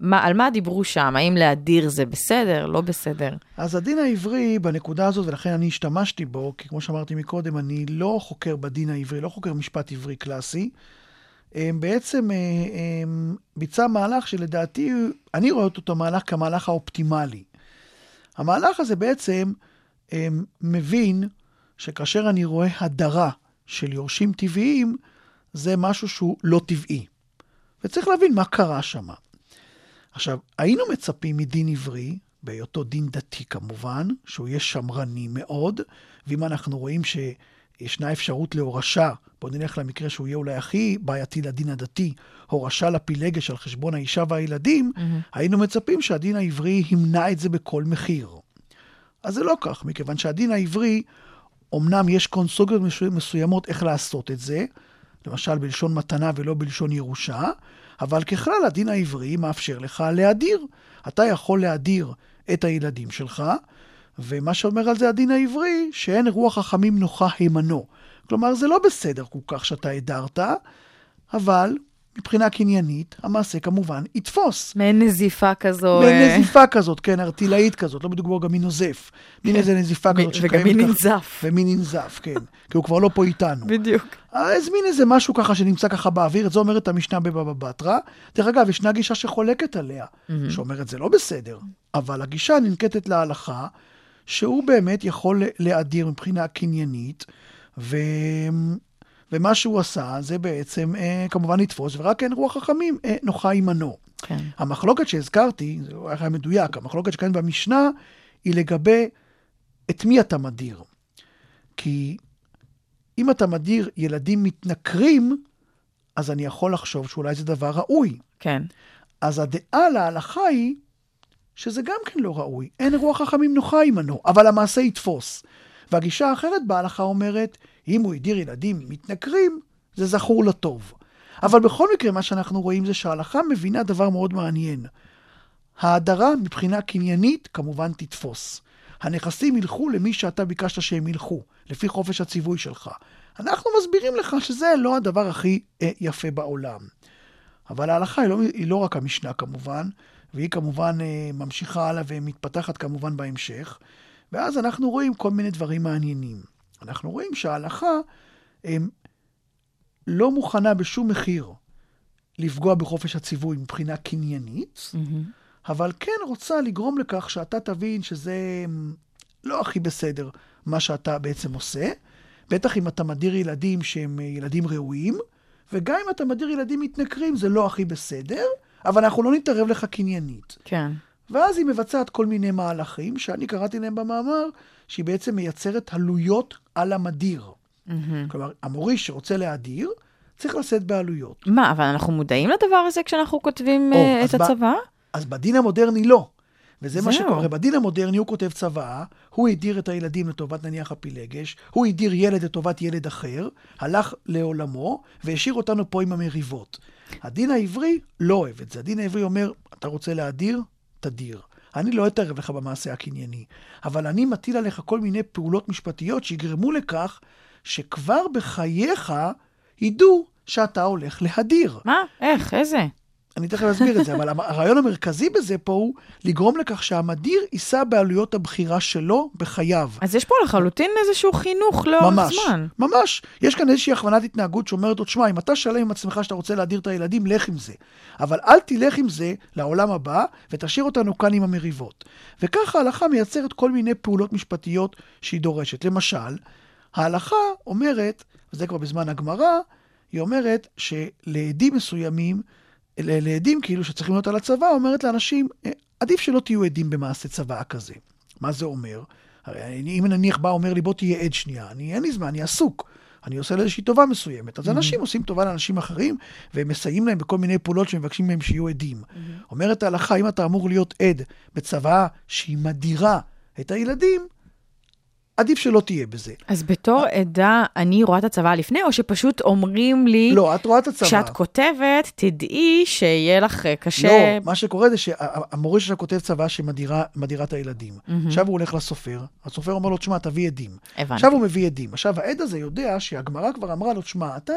מה, על מה דיברו שם? האם להדיר זה בסדר, לא בסדר? אז הדין העברי בנקודה הזאת, ולכן אני השתמשתי בו, כי כמו שאמרתי מקודם, אני לא חוקר בדין העברי, לא חוקר משפט עברי קלאסי. בעצם אה, ביצע מהלך שלדעתי, אני רואה אותו מהלך כמהלך האופטימלי. המהלך הזה בעצם מבין שכאשר אני רואה הדרה של יורשים טבעיים, זה משהו שהוא לא טבעי. וצריך להבין מה קרה שם. עכשיו, היינו מצפים מדין עברי, בהיותו דין דתי כמובן, שהוא יהיה שמרני מאוד, ואם אנחנו רואים ש... ישנה אפשרות להורשה, בואו נלך למקרה שהוא יהיה אולי הכי בעייתי לדין הדתי, הורשה לפילגש על חשבון האישה והילדים, mm-hmm. היינו מצפים שהדין העברי ימנע את זה בכל מחיר. אז זה לא כך, מכיוון שהדין העברי, אמנם יש קונסוגיות מסוימות איך לעשות את זה, למשל בלשון מתנה ולא בלשון ירושה, אבל ככלל הדין העברי מאפשר לך להדיר. אתה יכול להדיר את הילדים שלך, ומה שאומר על זה הדין העברי, שאין רוח חכמים נוחה הימנו. כלומר, זה לא בסדר כל כך שאתה הדרת, אבל מבחינה קניינית, המעשה כמובן יתפוס. מעין נזיפה כזו. מעין אה... נזיפה כזאת, כן, ארטילאית כזאת, לא בדיוק גם מי נוזף. מין כן. איזה נזיפה כזאת שקיימת. וגם מי ננזף. ומי ננזף, כן. כי הוא כבר לא פה איתנו. בדיוק. אז מין איזה משהו ככה שנמצא ככה באוויר, את זה אומרת המשנה בבבא בתרא. דרך אגב, ישנה גישה שחולקת עליה. שאומרת זה לא בסדר, אבל הגישה ננקטת להלכה. שהוא באמת יכול להדיר מבחינה קניינית, ו... ומה שהוא עשה זה בעצם אה, כמובן לתפוס, ורק אין רוח חכמים אה, נוחה עמנו. כן. המחלוקת שהזכרתי, זה לא היה מדויק, המחלוקת שכאן במשנה היא לגבי את מי אתה מדיר. כי אם אתה מדיר ילדים מתנכרים, אז אני יכול לחשוב שאולי זה דבר ראוי. כן. אז הדעה להלכה היא שזה גם כן לא ראוי. אין רוח חכמים נוחה עמנו, אבל המעשה יתפוס. והגישה האחרת בהלכה אומרת, אם הוא הדיר ילדים מתנכרים, זה זכור לטוב. אבל בכל מקרה, מה שאנחנו רואים זה שההלכה מבינה דבר מאוד מעניין. ההדרה מבחינה קניינית כמובן תתפוס. הנכסים ילכו למי שאתה ביקשת שהם ילכו, לפי חופש הציווי שלך. אנחנו מסבירים לך שזה לא הדבר הכי אה, יפה בעולם. אבל ההלכה היא לא, היא לא רק המשנה כמובן, והיא כמובן אה, ממשיכה הלאה ומתפתחת כמובן בהמשך. ואז אנחנו רואים כל מיני דברים מעניינים. אנחנו רואים שההלכה הם, לא מוכנה בשום מחיר לפגוע בחופש הציווי מבחינה קניינית, אבל כן רוצה לגרום לכך שאתה תבין שזה לא הכי בסדר מה שאתה בעצם עושה. בטח אם אתה מדיר ילדים שהם אה, ילדים ראויים, וגם אם אתה מדיר ילדים מתנכרים זה לא הכי בסדר, אבל אנחנו לא נתערב לך קניינית. כן. ואז היא מבצעת כל מיני מהלכים, שאני קראתי להם במאמר, שהיא בעצם מייצרת עלויות על המדיר. כלומר, המוריש שרוצה להדיר, צריך לשאת בעלויות. מה, אבל אנחנו מודעים לדבר הזה כשאנחנו כותבים או, אז את ב- הצבא? אז בדין המודרני לא. וזה מה. שקורה. בדין המודרני הוא כותב צוואה, הוא הדיר את הילדים לטובת נניח הפילגש, הוא הדיר ילד לטובת ילד אחר, הלך לעולמו, והשאיר אותנו פה עם המריבות. הדין העברי לא אוהב את זה. הדין העברי אומר, אתה רוצה להדיר? תדיר. אני לא אתערב לך במעשה הקנייני, אבל אני מטיל עליך כל מיני פעולות משפטיות שיגרמו לכך שכבר בחייך ידעו שאתה הולך להדיר. מה? איך? איזה? אני תכף אסביר את זה, אבל הרעיון המרכזי בזה פה הוא לגרום לכך שהמדיר יישא בעלויות הבחירה שלו בחייו. אז יש פה לחלוטין איזשהו חינוך לאורך ממש, זמן. ממש. יש כאן איזושהי הכוונת התנהגות שאומרת לו, תשמע, אם אתה שלם עם עצמך שאתה רוצה להדיר את הילדים, לך עם זה. אבל אל תלך עם זה לעולם הבא, ותשאיר אותנו כאן עם המריבות. וככה ההלכה מייצרת כל מיני פעולות משפטיות שהיא דורשת. למשל, ההלכה אומרת, וזה כבר בזמן הגמרא, היא אומרת שלעדים מסוימים, לעדים כאילו שצריכים להיות על הצבא, אומרת לאנשים, "אה, עדיף שלא תהיו עדים במעשה צוואה כזה. מה זה אומר? הרי אני- אם נניח בא אומר לי, בוא תהיה עד שנייה, אני, אין לי זמן, אני עסוק. אני עושה לאיזושהי טובה מסוימת. אז אנשים עושים טובה לאנשים אחרים, והם מסייעים להם בכל מיני פעולות שמבקשים מהם שיהיו עדים. אומרת ההלכה, אם אתה אמור להיות עד בצוואה שהיא מדירה את הילדים, עדיף שלא תהיה בזה. אז בתור עדה, אני רואה את הצבא לפני, או שפשוט אומרים לי, לא, את רואה את הצבא. כשאת כותבת, תדעי שיהיה לך אה, קשה... לא, מה שקורה זה שהמורה שלך כותב צבא שמדירה מדירה את הילדים. עכשיו הוא הולך לסופר, הסופר אומר לו, תשמע, תביא עדים. הבנתי. עכשיו הוא מביא עדים. עכשיו, העד הזה יודע שהגמרא כבר אמרה לו, תשמע, אתה,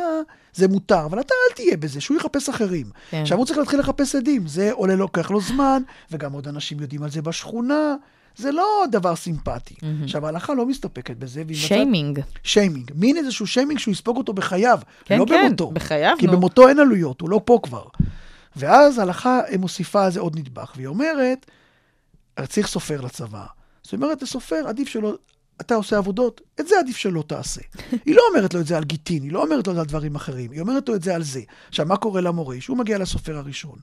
זה מותר, אבל אתה אל תהיה בזה, שהוא יחפש אחרים. כן. עכשיו הוא צריך להתחיל לחפש עדים, זה עולה לוקח לו זמן, וגם עוד אנשים יודעים על זה בשכונה. זה לא דבר סימפטי. עכשיו, ההלכה לא מסתפקת בזה. והיא מצאה- שיימינג. שיימינג. מין איזשהו שיימינג שהוא יספוג אותו בחייו, כן, לא כן, במותו. בחייו, כי נו. במותו אין עלויות, הוא לא פה כבר. ואז ההלכה מוסיפה על זה עוד נדבך, והיא אומרת, צריך סופר לצבא. זאת אומרת, לסופר עדיף שלא, אתה עושה עבודות, את זה עדיף שלא תעשה. היא לא אומרת לו את זה על גיטין, היא לא אומרת לו את זה על דברים אחרים, היא אומרת לו את זה על זה. עכשיו, מה קורה למורה? שהוא מגיע לסופר הראשון.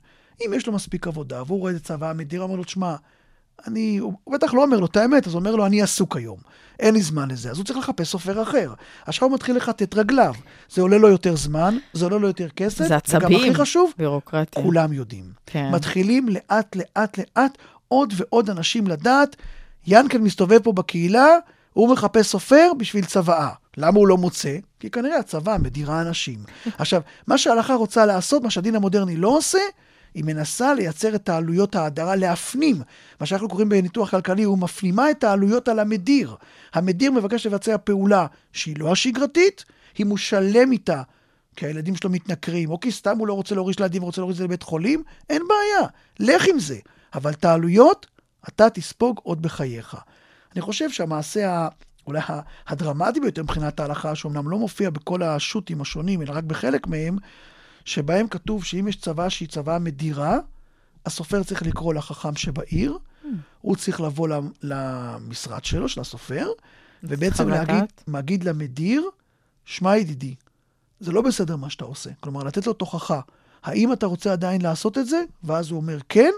אם יש לו מספיק עבודה, והוא רואה את הצבא המדיר, אומר לו, תשמע, אני, הוא בטח לא אומר לו את האמת, אז הוא אומר לו, אני עסוק היום, אין לי זמן לזה, אז הוא צריך לחפש סופר אחר. עכשיו הוא מתחיל לכתת רגליו, זה עולה לו יותר זמן, זה עולה לו יותר כסף, זה וגם עצבים. הכי חשוב, בירוקרטיה. כולם יודעים. כן. מתחילים לאט, לאט, לאט, עוד ועוד אנשים לדעת, ינקל מסתובב פה בקהילה, הוא מחפש סופר בשביל צוואה. למה הוא לא מוצא? כי כנראה הצבא מדירה אנשים. עכשיו, מה שההלכה רוצה לעשות, מה שהדין המודרני לא עושה, היא מנסה לייצר את העלויות ההדרה, להפנים. מה שאנחנו קוראים בניתוח כלכלי, הוא מפנימה את העלויות על המדיר. המדיר מבקש לבצע פעולה שהיא לא השגרתית, היא מושלם איתה כי הילדים שלו מתנכרים, או כי סתם הוא לא רוצה להוריש לילדים ורוצה להוריש את זה לבית חולים, אין בעיה, לך עם זה. אבל את העלויות, אתה תספוג עוד בחייך. אני חושב שהמעשה ה... אולי הדרמטי ביותר מבחינת ההלכה, שאומנם לא מופיע בכל השו"תים השונים, אלא רק בחלק מהם, שבהם כתוב שאם יש צבא שהיא צבא מדירה, הסופר צריך לקרוא לחכם שבעיר, הוא צריך לבוא למ- למשרד שלו, של הסופר, ובעצם להגיד. להגיד למדיר, שמע ידידי, זה לא בסדר מה שאתה עושה. כלומר, לתת לו תוכחה. האם אתה רוצה עדיין לעשות את זה? ואז הוא אומר כן,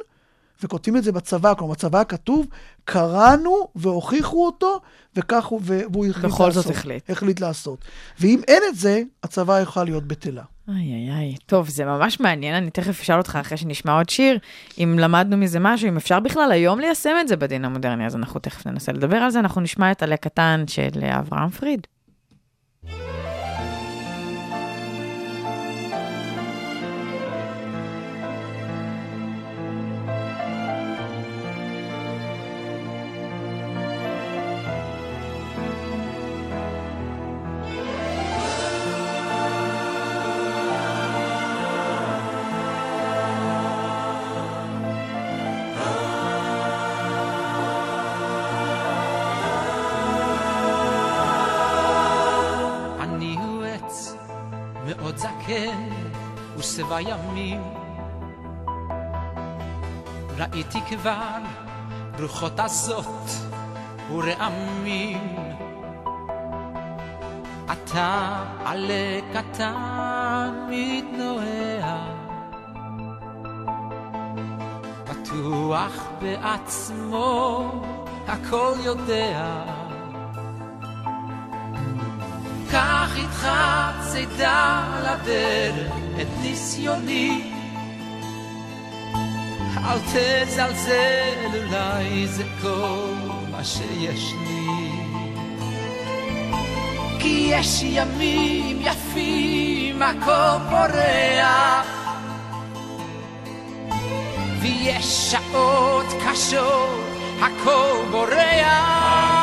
וכותבים את זה בצבא. כלומר, בצבא כתוב, קראנו והוכיחו אותו, וכך הוא, והוא החליט בכל לעשות. זאת החליט. החליט לעשות. ואם אין את זה, הצבא יוכל להיות בטלה. איי איי איי, טוב, זה ממש מעניין, אני תכף אשאל אותך אחרי שנשמע עוד שיר, אם למדנו מזה משהו, אם אפשר בכלל היום ליישם את זה בדין המודרני, אז אנחנו תכף ננסה לדבר על זה, אנחנו נשמע את עלה קטן של אברהם פריד. ובימים. ראיתי כבר רוחות עזות ורעמים. אתה עלה קטן מתנועע, בטוח בעצמו הכל יודע. קח איתך צידה לדרך את ניסיוני אל תזלזל, אולי זה כל מה שיש לי. כי יש ימים יפים, הכל פורח. ויש שעות קשות, הכל בורח.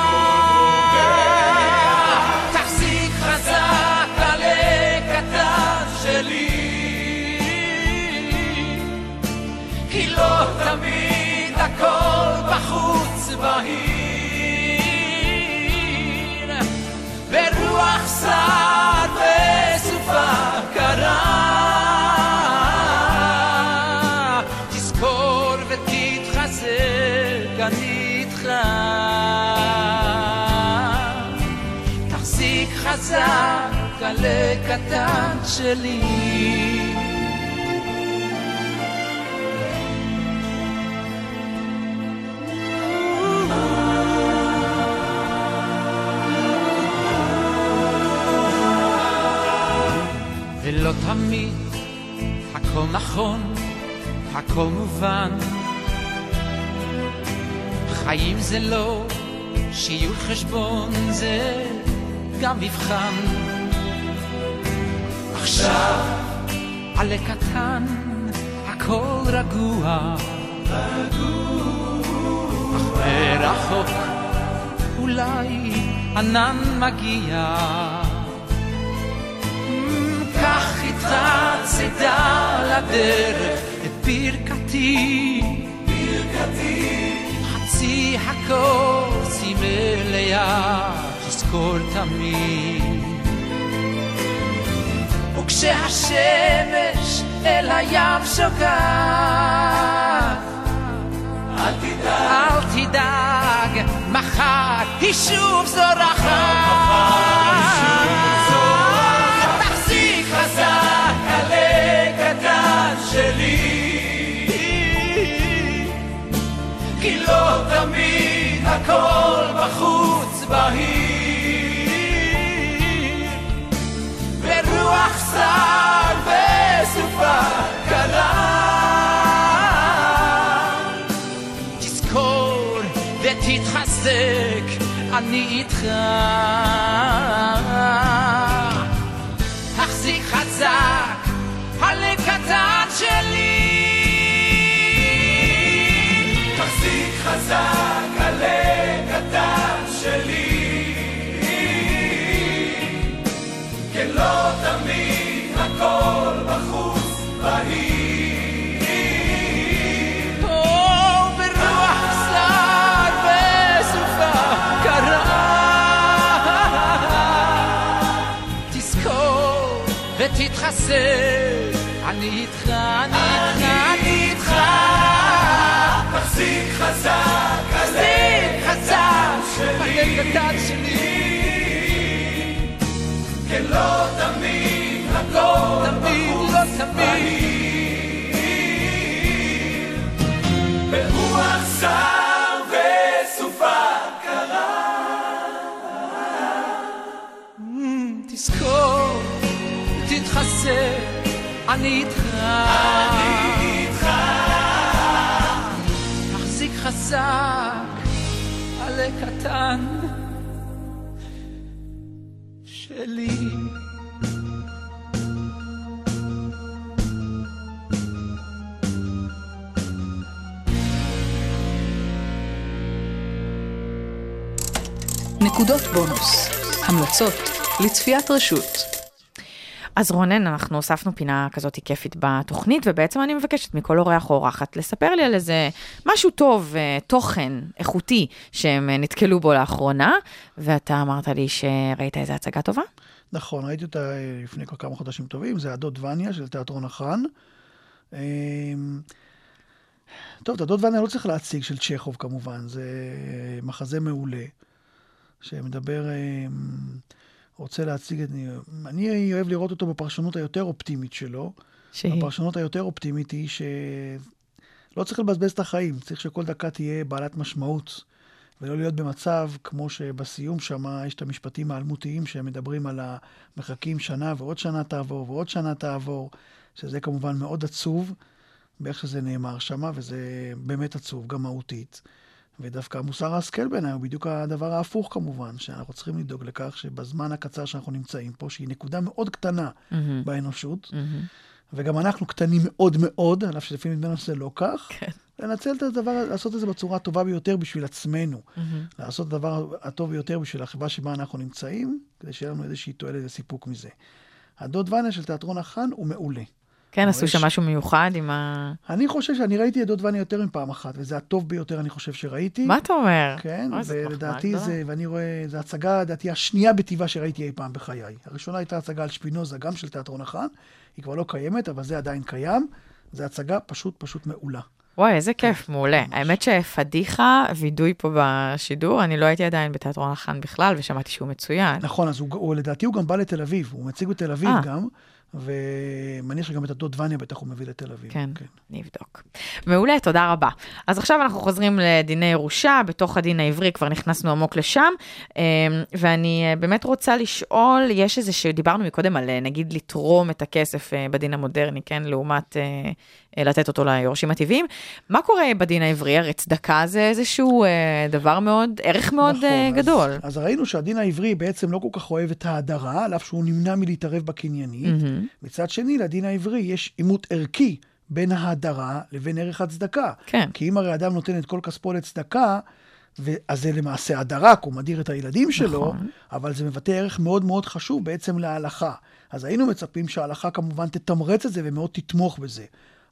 בהיר. ברוח סער וסופה קרה, תזכור ותתחזק, אני איתך. תחזיק חזק, שלי. תמיד הכל נכון, הכל מובן. חיים זה לא שיעור חשבון, זה גם מבחן. עכשיו עלה קטן, הכל רגוע. אך מרחוק אולי ענן מגיע. איתך צידה לדרך את ברכתי, ברכתי. חצי הכוס היא מלאה, תזכור תמיד. וכשהשמש אל הים שוקעת, אל תדאג, אל תדאג, מחר היא שוב זורחת. הכל בחוץ בהיר. ברוח סער וסופה קרה. תזכור ותתחזק, אני איתך. תחזיק חזק, עלה קטן שלי. ותתחזק, אני איתך, אני איתך, אני איתך. תחזיק חזק, תחזיק חזק, עלה קטן שלי. כן לא תמיד הכל בחוץ בהיר. ברוח סער תתחזק, אני איתך. אני איתך. תחזיק חזק, עלה קטן שלי. נקודות בונוס. המלצות לצפיית רשות. אז רונן, אנחנו הוספנו פינה כזאת כיפית בתוכנית, ובעצם אני מבקשת מכל אורח או אורחת לספר לי על איזה משהו טוב, אה, תוכן איכותי, שהם אה, נתקלו בו לאחרונה, ואתה אמרת לי שראית איזה הצגה טובה? נכון, ראיתי אותה אה, לפני כל כמה חודשים טובים, זה הדוד וניה של תיאטרון החאן. אמ, טוב, את הדוד וניה לא צריך להציג, של צ'כוב כמובן, זה מחזה מעולה, שמדבר, אמ, רוצה להציג את... אני אוהב לראות אותו בפרשנות היותר אופטימית שלו. שהיא? הפרשנות היותר אופטימית היא שלא צריך לבזבז את החיים, צריך שכל דקה תהיה בעלת משמעות, ולא להיות במצב כמו שבסיום שם יש את המשפטים האלמותיים שמדברים על המחכים שנה ועוד שנה תעבור ועוד שנה תעבור, שזה כמובן מאוד עצוב, באיך שזה נאמר שם, וזה באמת עצוב, גם מהותית. ודווקא מוסר ההשכל בעיניי הוא בדיוק הדבר ההפוך כמובן, שאנחנו צריכים לדאוג לכך שבזמן הקצר שאנחנו נמצאים פה, שהיא נקודה מאוד קטנה Mm-hmm. באנושות, וגם אנחנו קטנים מאוד מאוד, על אף שלפעמים נדמה לנו שזה לא כך, כן. לנצל את הדבר, לעשות את זה בצורה הטובה ביותר בשביל עצמנו. Mm-hmm. לעשות את הדבר הטוב ביותר בשביל החברה שבה אנחנו נמצאים, כדי שיהיה לנו איזושהי תועלת וסיפוק מזה. הדוד וניה של תיאטרון החאן הוא מעולה. כן, עשו שם משהו מיוחד עם ה... אני חושב שאני ראיתי את דוד וניה יותר מפעם אחת, וזה הטוב ביותר, אני חושב שראיתי. מה אתה אומר? כן, ולדעתי. זה, ואני רואה, זו הצגה, לדעתי, השנייה בטבעה שראיתי אי פעם בחיי. הראשונה הייתה הצגה על שפינוזה, גם של תיאטרון החאן, היא כבר לא קיימת, אבל זה עדיין קיים. זו הצגה פשוט פשוט מעולה. וואי, איזה כן, כיף, מעולה. האמת שפדיחה, וידוי פה בשידור, אני לא הייתי עדיין בתיאטרון החאן בכלל, ושמעתי שהוא מצוין. נכון, אז הוא, הוא לדעתי הוא גם בא לתל אביב, הוא מציג בתל אביב אה. גם, ומניח שגם את הדוד וניה בטח הוא מביא לתל אביב. כן, נבדוק. מעולה, תודה רבה. אז עכשיו אנחנו חוזרים לדיני ירושה, בתוך הדין העברי כבר נכנסנו עמוק לשם, אמ, ואני אה, באמת רוצה לשאול, יש איזה שדיברנו מקודם על אה, נגיד לתרום את הכסף אה, בדין המודרני, כן, לעומת לתת אותו ליורשים הטבעיים. מה קורה בדין העברי? הרי צדקה זה איזשהו אה, דבר מאוד, ערך מאוד נכון, אה, אז- גדול. אז ראינו שהדין העברי בעצם לא כל כך אוהב את ההדרה, על אף שהוא נמנע מלהתערב בקניינית. מהמם. מצד שני, לדין העברי יש עימות ערכי בין ההדרה לבין ערך הצדקה. כן. כי אם הרי אדם נותן את כל כספו לצדקה, ו- אז זה למעשה הדרה, כי הוא מדיר את הילדים שלו, נכון. אבל זה מבטא ערך מאוד מאוד חשוב בעצם להלכה. אז היינו מצפים שההלכה כמובן תתמרץ את זה ומאוד תתמוך בזה.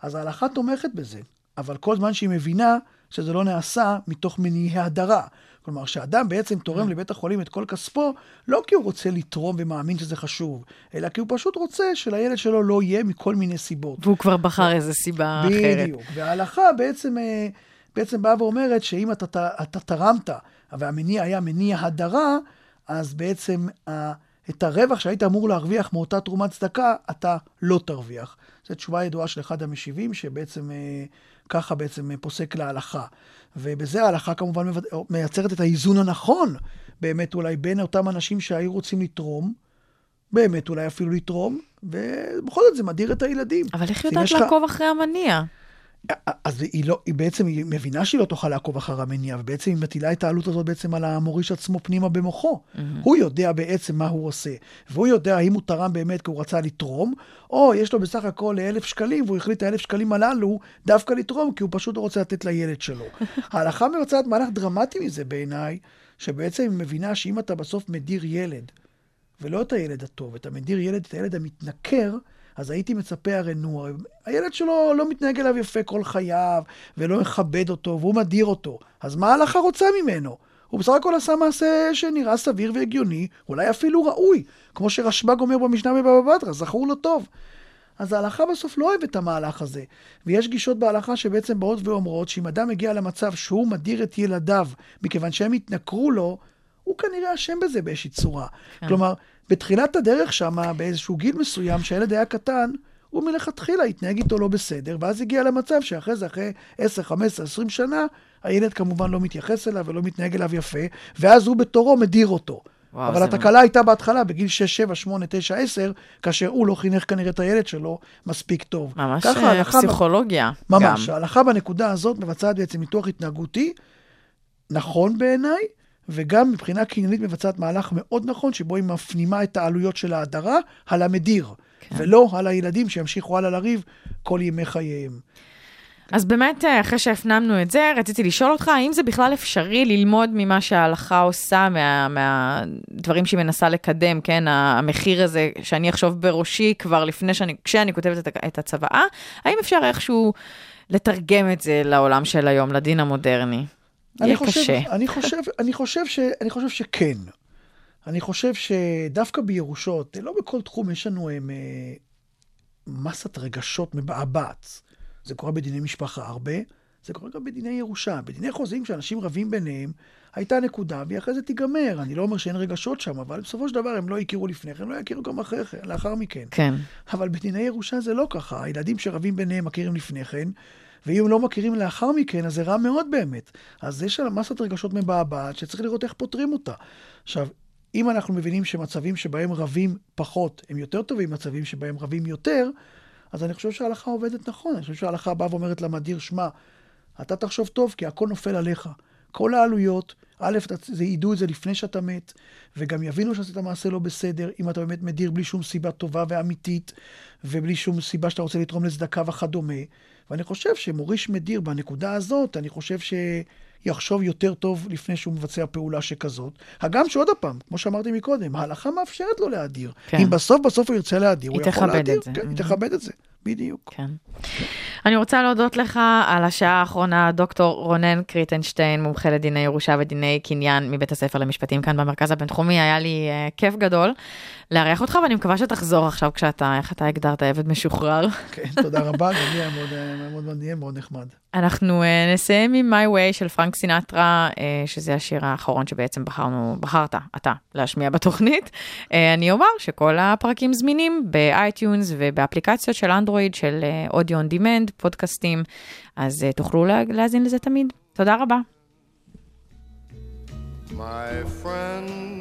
אז ההלכה תומכת בזה, אבל כל זמן שהיא מבינה שזה לא נעשה מתוך מניעי הדרה. כלומר, שאדם בעצם תורם לבית החולים את כל כספו, לא כי הוא רוצה לתרום ומאמין שזה חשוב, אלא כי הוא פשוט רוצה שלילד שלו לא יהיה מכל מיני סיבות. והוא כבר בחר איזה סיבה אחרת. בדיוק. וההלכה בעצם, אה, בעצם באה ואומרת שאם אתה, אתה תרמת, והמניע היה מניע הדרה, אז בעצם את הרווח שהיית אמור להרוויח מאותה תרומת צדקה, אתה לא תרוויח. זו תשובה ידועה של אחד המשיבים, שבעצם אה, ככה בעצם אה, פוסק להלכה. ובזה ההלכה כמובן מבד- מייצרת את האיזון הנכון, באמת אולי בין אותם אנשים שהיו רוצים לתרום, באמת אולי אפילו לתרום, ובכל זאת זה מדיר את הילדים. אבל איך יודעת יש לך- לעקוב אחרי המניע? אז היא לא, היא בעצם, היא מבינה שהיא לא תוכל לעקוב אחר המניע, ובעצם היא מטילה את העלות הזאת בעצם על המוריש עצמו פנימה במוחו. הוא יודע בעצם מה הוא עושה, והוא יודע האם הוא תרם באמת כי הוא רצה לתרום, או יש לו בסך הכל אלף שקלים, והוא החליט את האלף שקלים הללו דווקא לתרום, כי הוא פשוט לא רוצה לתת לילד שלו. ההלכה מבצעת מהלך דרמטי מזה בעיניי, שבעצם היא מבינה שאם אתה בסוף מדיר ילד, ולא את הילד הטוב, אתה מדיר ילד, את הילד המתנכר, אז הייתי מצפה הרי, נו, הילד שלו לא מתנהג אליו יפה כל חייו, ולא מכבד אותו, והוא מדיר אותו. אז מה ההלכה רוצה ממנו? הוא בסך הכל עשה מעשה שנראה סביר והגיוני, אולי אפילו ראוי, כמו שרשב"ג אומר במשנה בבבא בתרא, זכור לו טוב. אז ההלכה בסוף לא אוהבת את המהלך הזה. ויש גישות בהלכה שבעצם באות ואומרות שאם אדם מגיע למצב שהוא מדיר את ילדיו מכיוון שהם התנכרו לו, הוא כנראה אשם בזה באיזושהי צורה. כן. כלומר, בתחילת הדרך שם, באיזשהו גיל מסוים, שהילד היה קטן, הוא מלכתחילה התנהג איתו לא בסדר, ואז הגיע למצב שאחרי זה, אחרי 10, 15, 20 שנה, הילד כמובן לא מתייחס אליו ולא מתנהג אליו יפה, ואז הוא בתורו מדיר אותו. וואו, אבל התקלה הייתה בהתחלה, בגיל 6, 7, 8, 9, 10, כאשר הוא לא חינך כנראה את הילד שלו מספיק טוב. ממש ככה אה, פסיכולוגיה. ממש, גם. ההלכה בנקודה הזאת מבצעת בעצם ניתוח התנהגותי נכון בעיניי, וגם מבחינה קניינית מבצעת מהלך מאוד נכון, שבו היא מפנימה את העלויות של ההדרה על המדיר, כן. ולא על הילדים שימשיכו הלאה לריב כל ימי חייהם. אז באמת, אה, אחרי שהפנמנו את זה, רציתי לשאול אותך, האם זה בכלל אפשרי ללמוד ממה שההלכה עושה, מה- מהדברים שהיא מנסה לקדם, כן? המחיר הזה, שאני אחשוב בראשי כבר לפני שאני, כשאני כותבת את, הצוואה, האם אפשר איכשהו לתרגם את זה לעולם של היום, לדין המודרני? אני יהיה חושב, קשה. אני חושב, אני חושב, ש, אני חושב שכן. אני חושב שדווקא בירושות, לא בכל תחום יש לנו הם, אה, מסת רגשות מבעבעת. זה קורה בדיני משפחה הרבה, זה קורה גם בדיני ירושה. בדיני חוזים, כשאנשים רבים ביניהם, הייתה נקודה, והיא אחרי זה תיגמר. אני לא אומר שאין רגשות שם, אבל בסופו של דבר הם לא הכירו לפני כן, לא יכירו גם אחרי כן, לאחר מכן. כן. אבל בדיני ירושה זה לא ככה. הילדים שרבים ביניהם מכירים לפני כן, ואם לא מכירים לאחר מכן, אז זה רע מאוד באמת. אז יש על מסת רגשות מבעבעת שצריך לראות איך פותרים אותה. עכשיו, אם אנחנו מבינים שמצבים שבהם רבים פחות הם יותר טובים מצבים שבהם רבים יותר, אז אני חושב שההלכה עובדת נכון. אני חושב שההלכה באה ואומרת למדיר, שמע, אתה תחשוב טוב, כי הכל נופל עליך. כל העלויות, א', זה ידעו את זה לפני שאתה מת, וגם יבינו שעשית מעשה לא בסדר, אם אתה באמת מדיר בלי שום סיבה טובה ואמיתית, ובלי שום סיבה שאתה רוצה לתרום לצדקה וכדומה. ואני חושב שמוריש מדיר בנקודה הזאת, אני חושב שיחשוב יותר טוב לפני שהוא מבצע פעולה שכזאת. הגם שעוד פעם, כמו שאמרתי מקודם, ההלכה מאפשרת לו להדיר. כן. אם בסוף בסוף הוא ירצה להדיר, הוא יכול להדיר. את זה. כן, היא תכבד את זה, בדיוק. כן. אני רוצה להודות לך על השעה האחרונה, דוקטור רונן קריטנשטיין, מומחה לדיני ירושה ודיני קניין מבית הספר למשפטים כאן במרכז הבינתחומי. היה לי uh, כיף גדול לארח אותך, ואני מקווה שתחזור עכשיו כשאתה, איך אתה הגדרת, עבד משוחרר. כן, תודה רבה, גם לי היה מאוד, מאוד מעניין, מאוד נחמד. אנחנו uh, נסיים עם My Way של פרנק סינטרה, uh, שזה השיר האחרון שבעצם בחרנו, בחרת, אתה, להשמיע בתוכנית. אני אומר שכל הפרקים זמינים ב iTunes ובאפליקציות של אנדרואיד, של audio on demand, פודקאסטים, אז תוכלו לה, להאזין לזה תמיד. תודה רבה. My friend,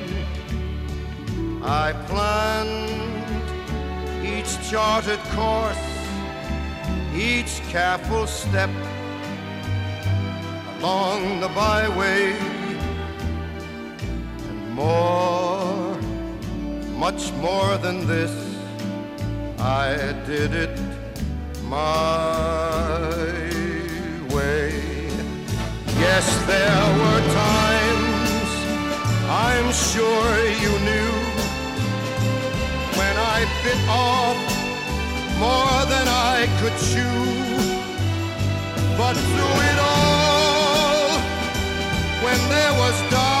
I planned each charted course, each careful step along the byway, and more, much more than this, I did it my way. Yes, there were times I'm sure you knew I bit off more than I could chew. But through it all, when there was doubt,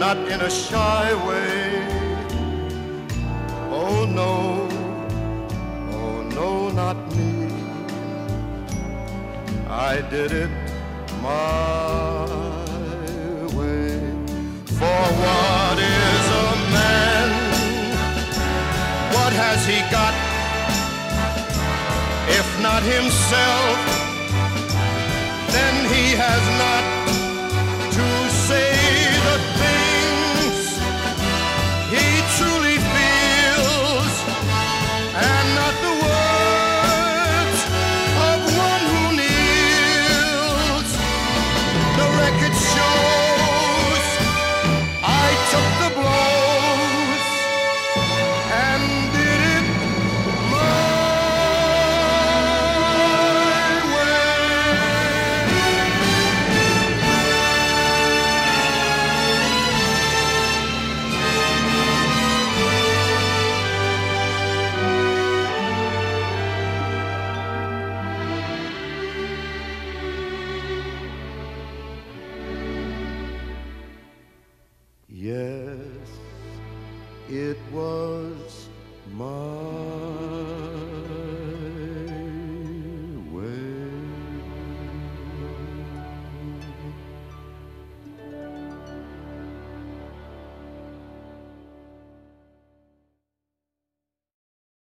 not in a shy way. Oh no, oh no, not me. I did it my way. For what is a man? What has he got? If not himself, then he has not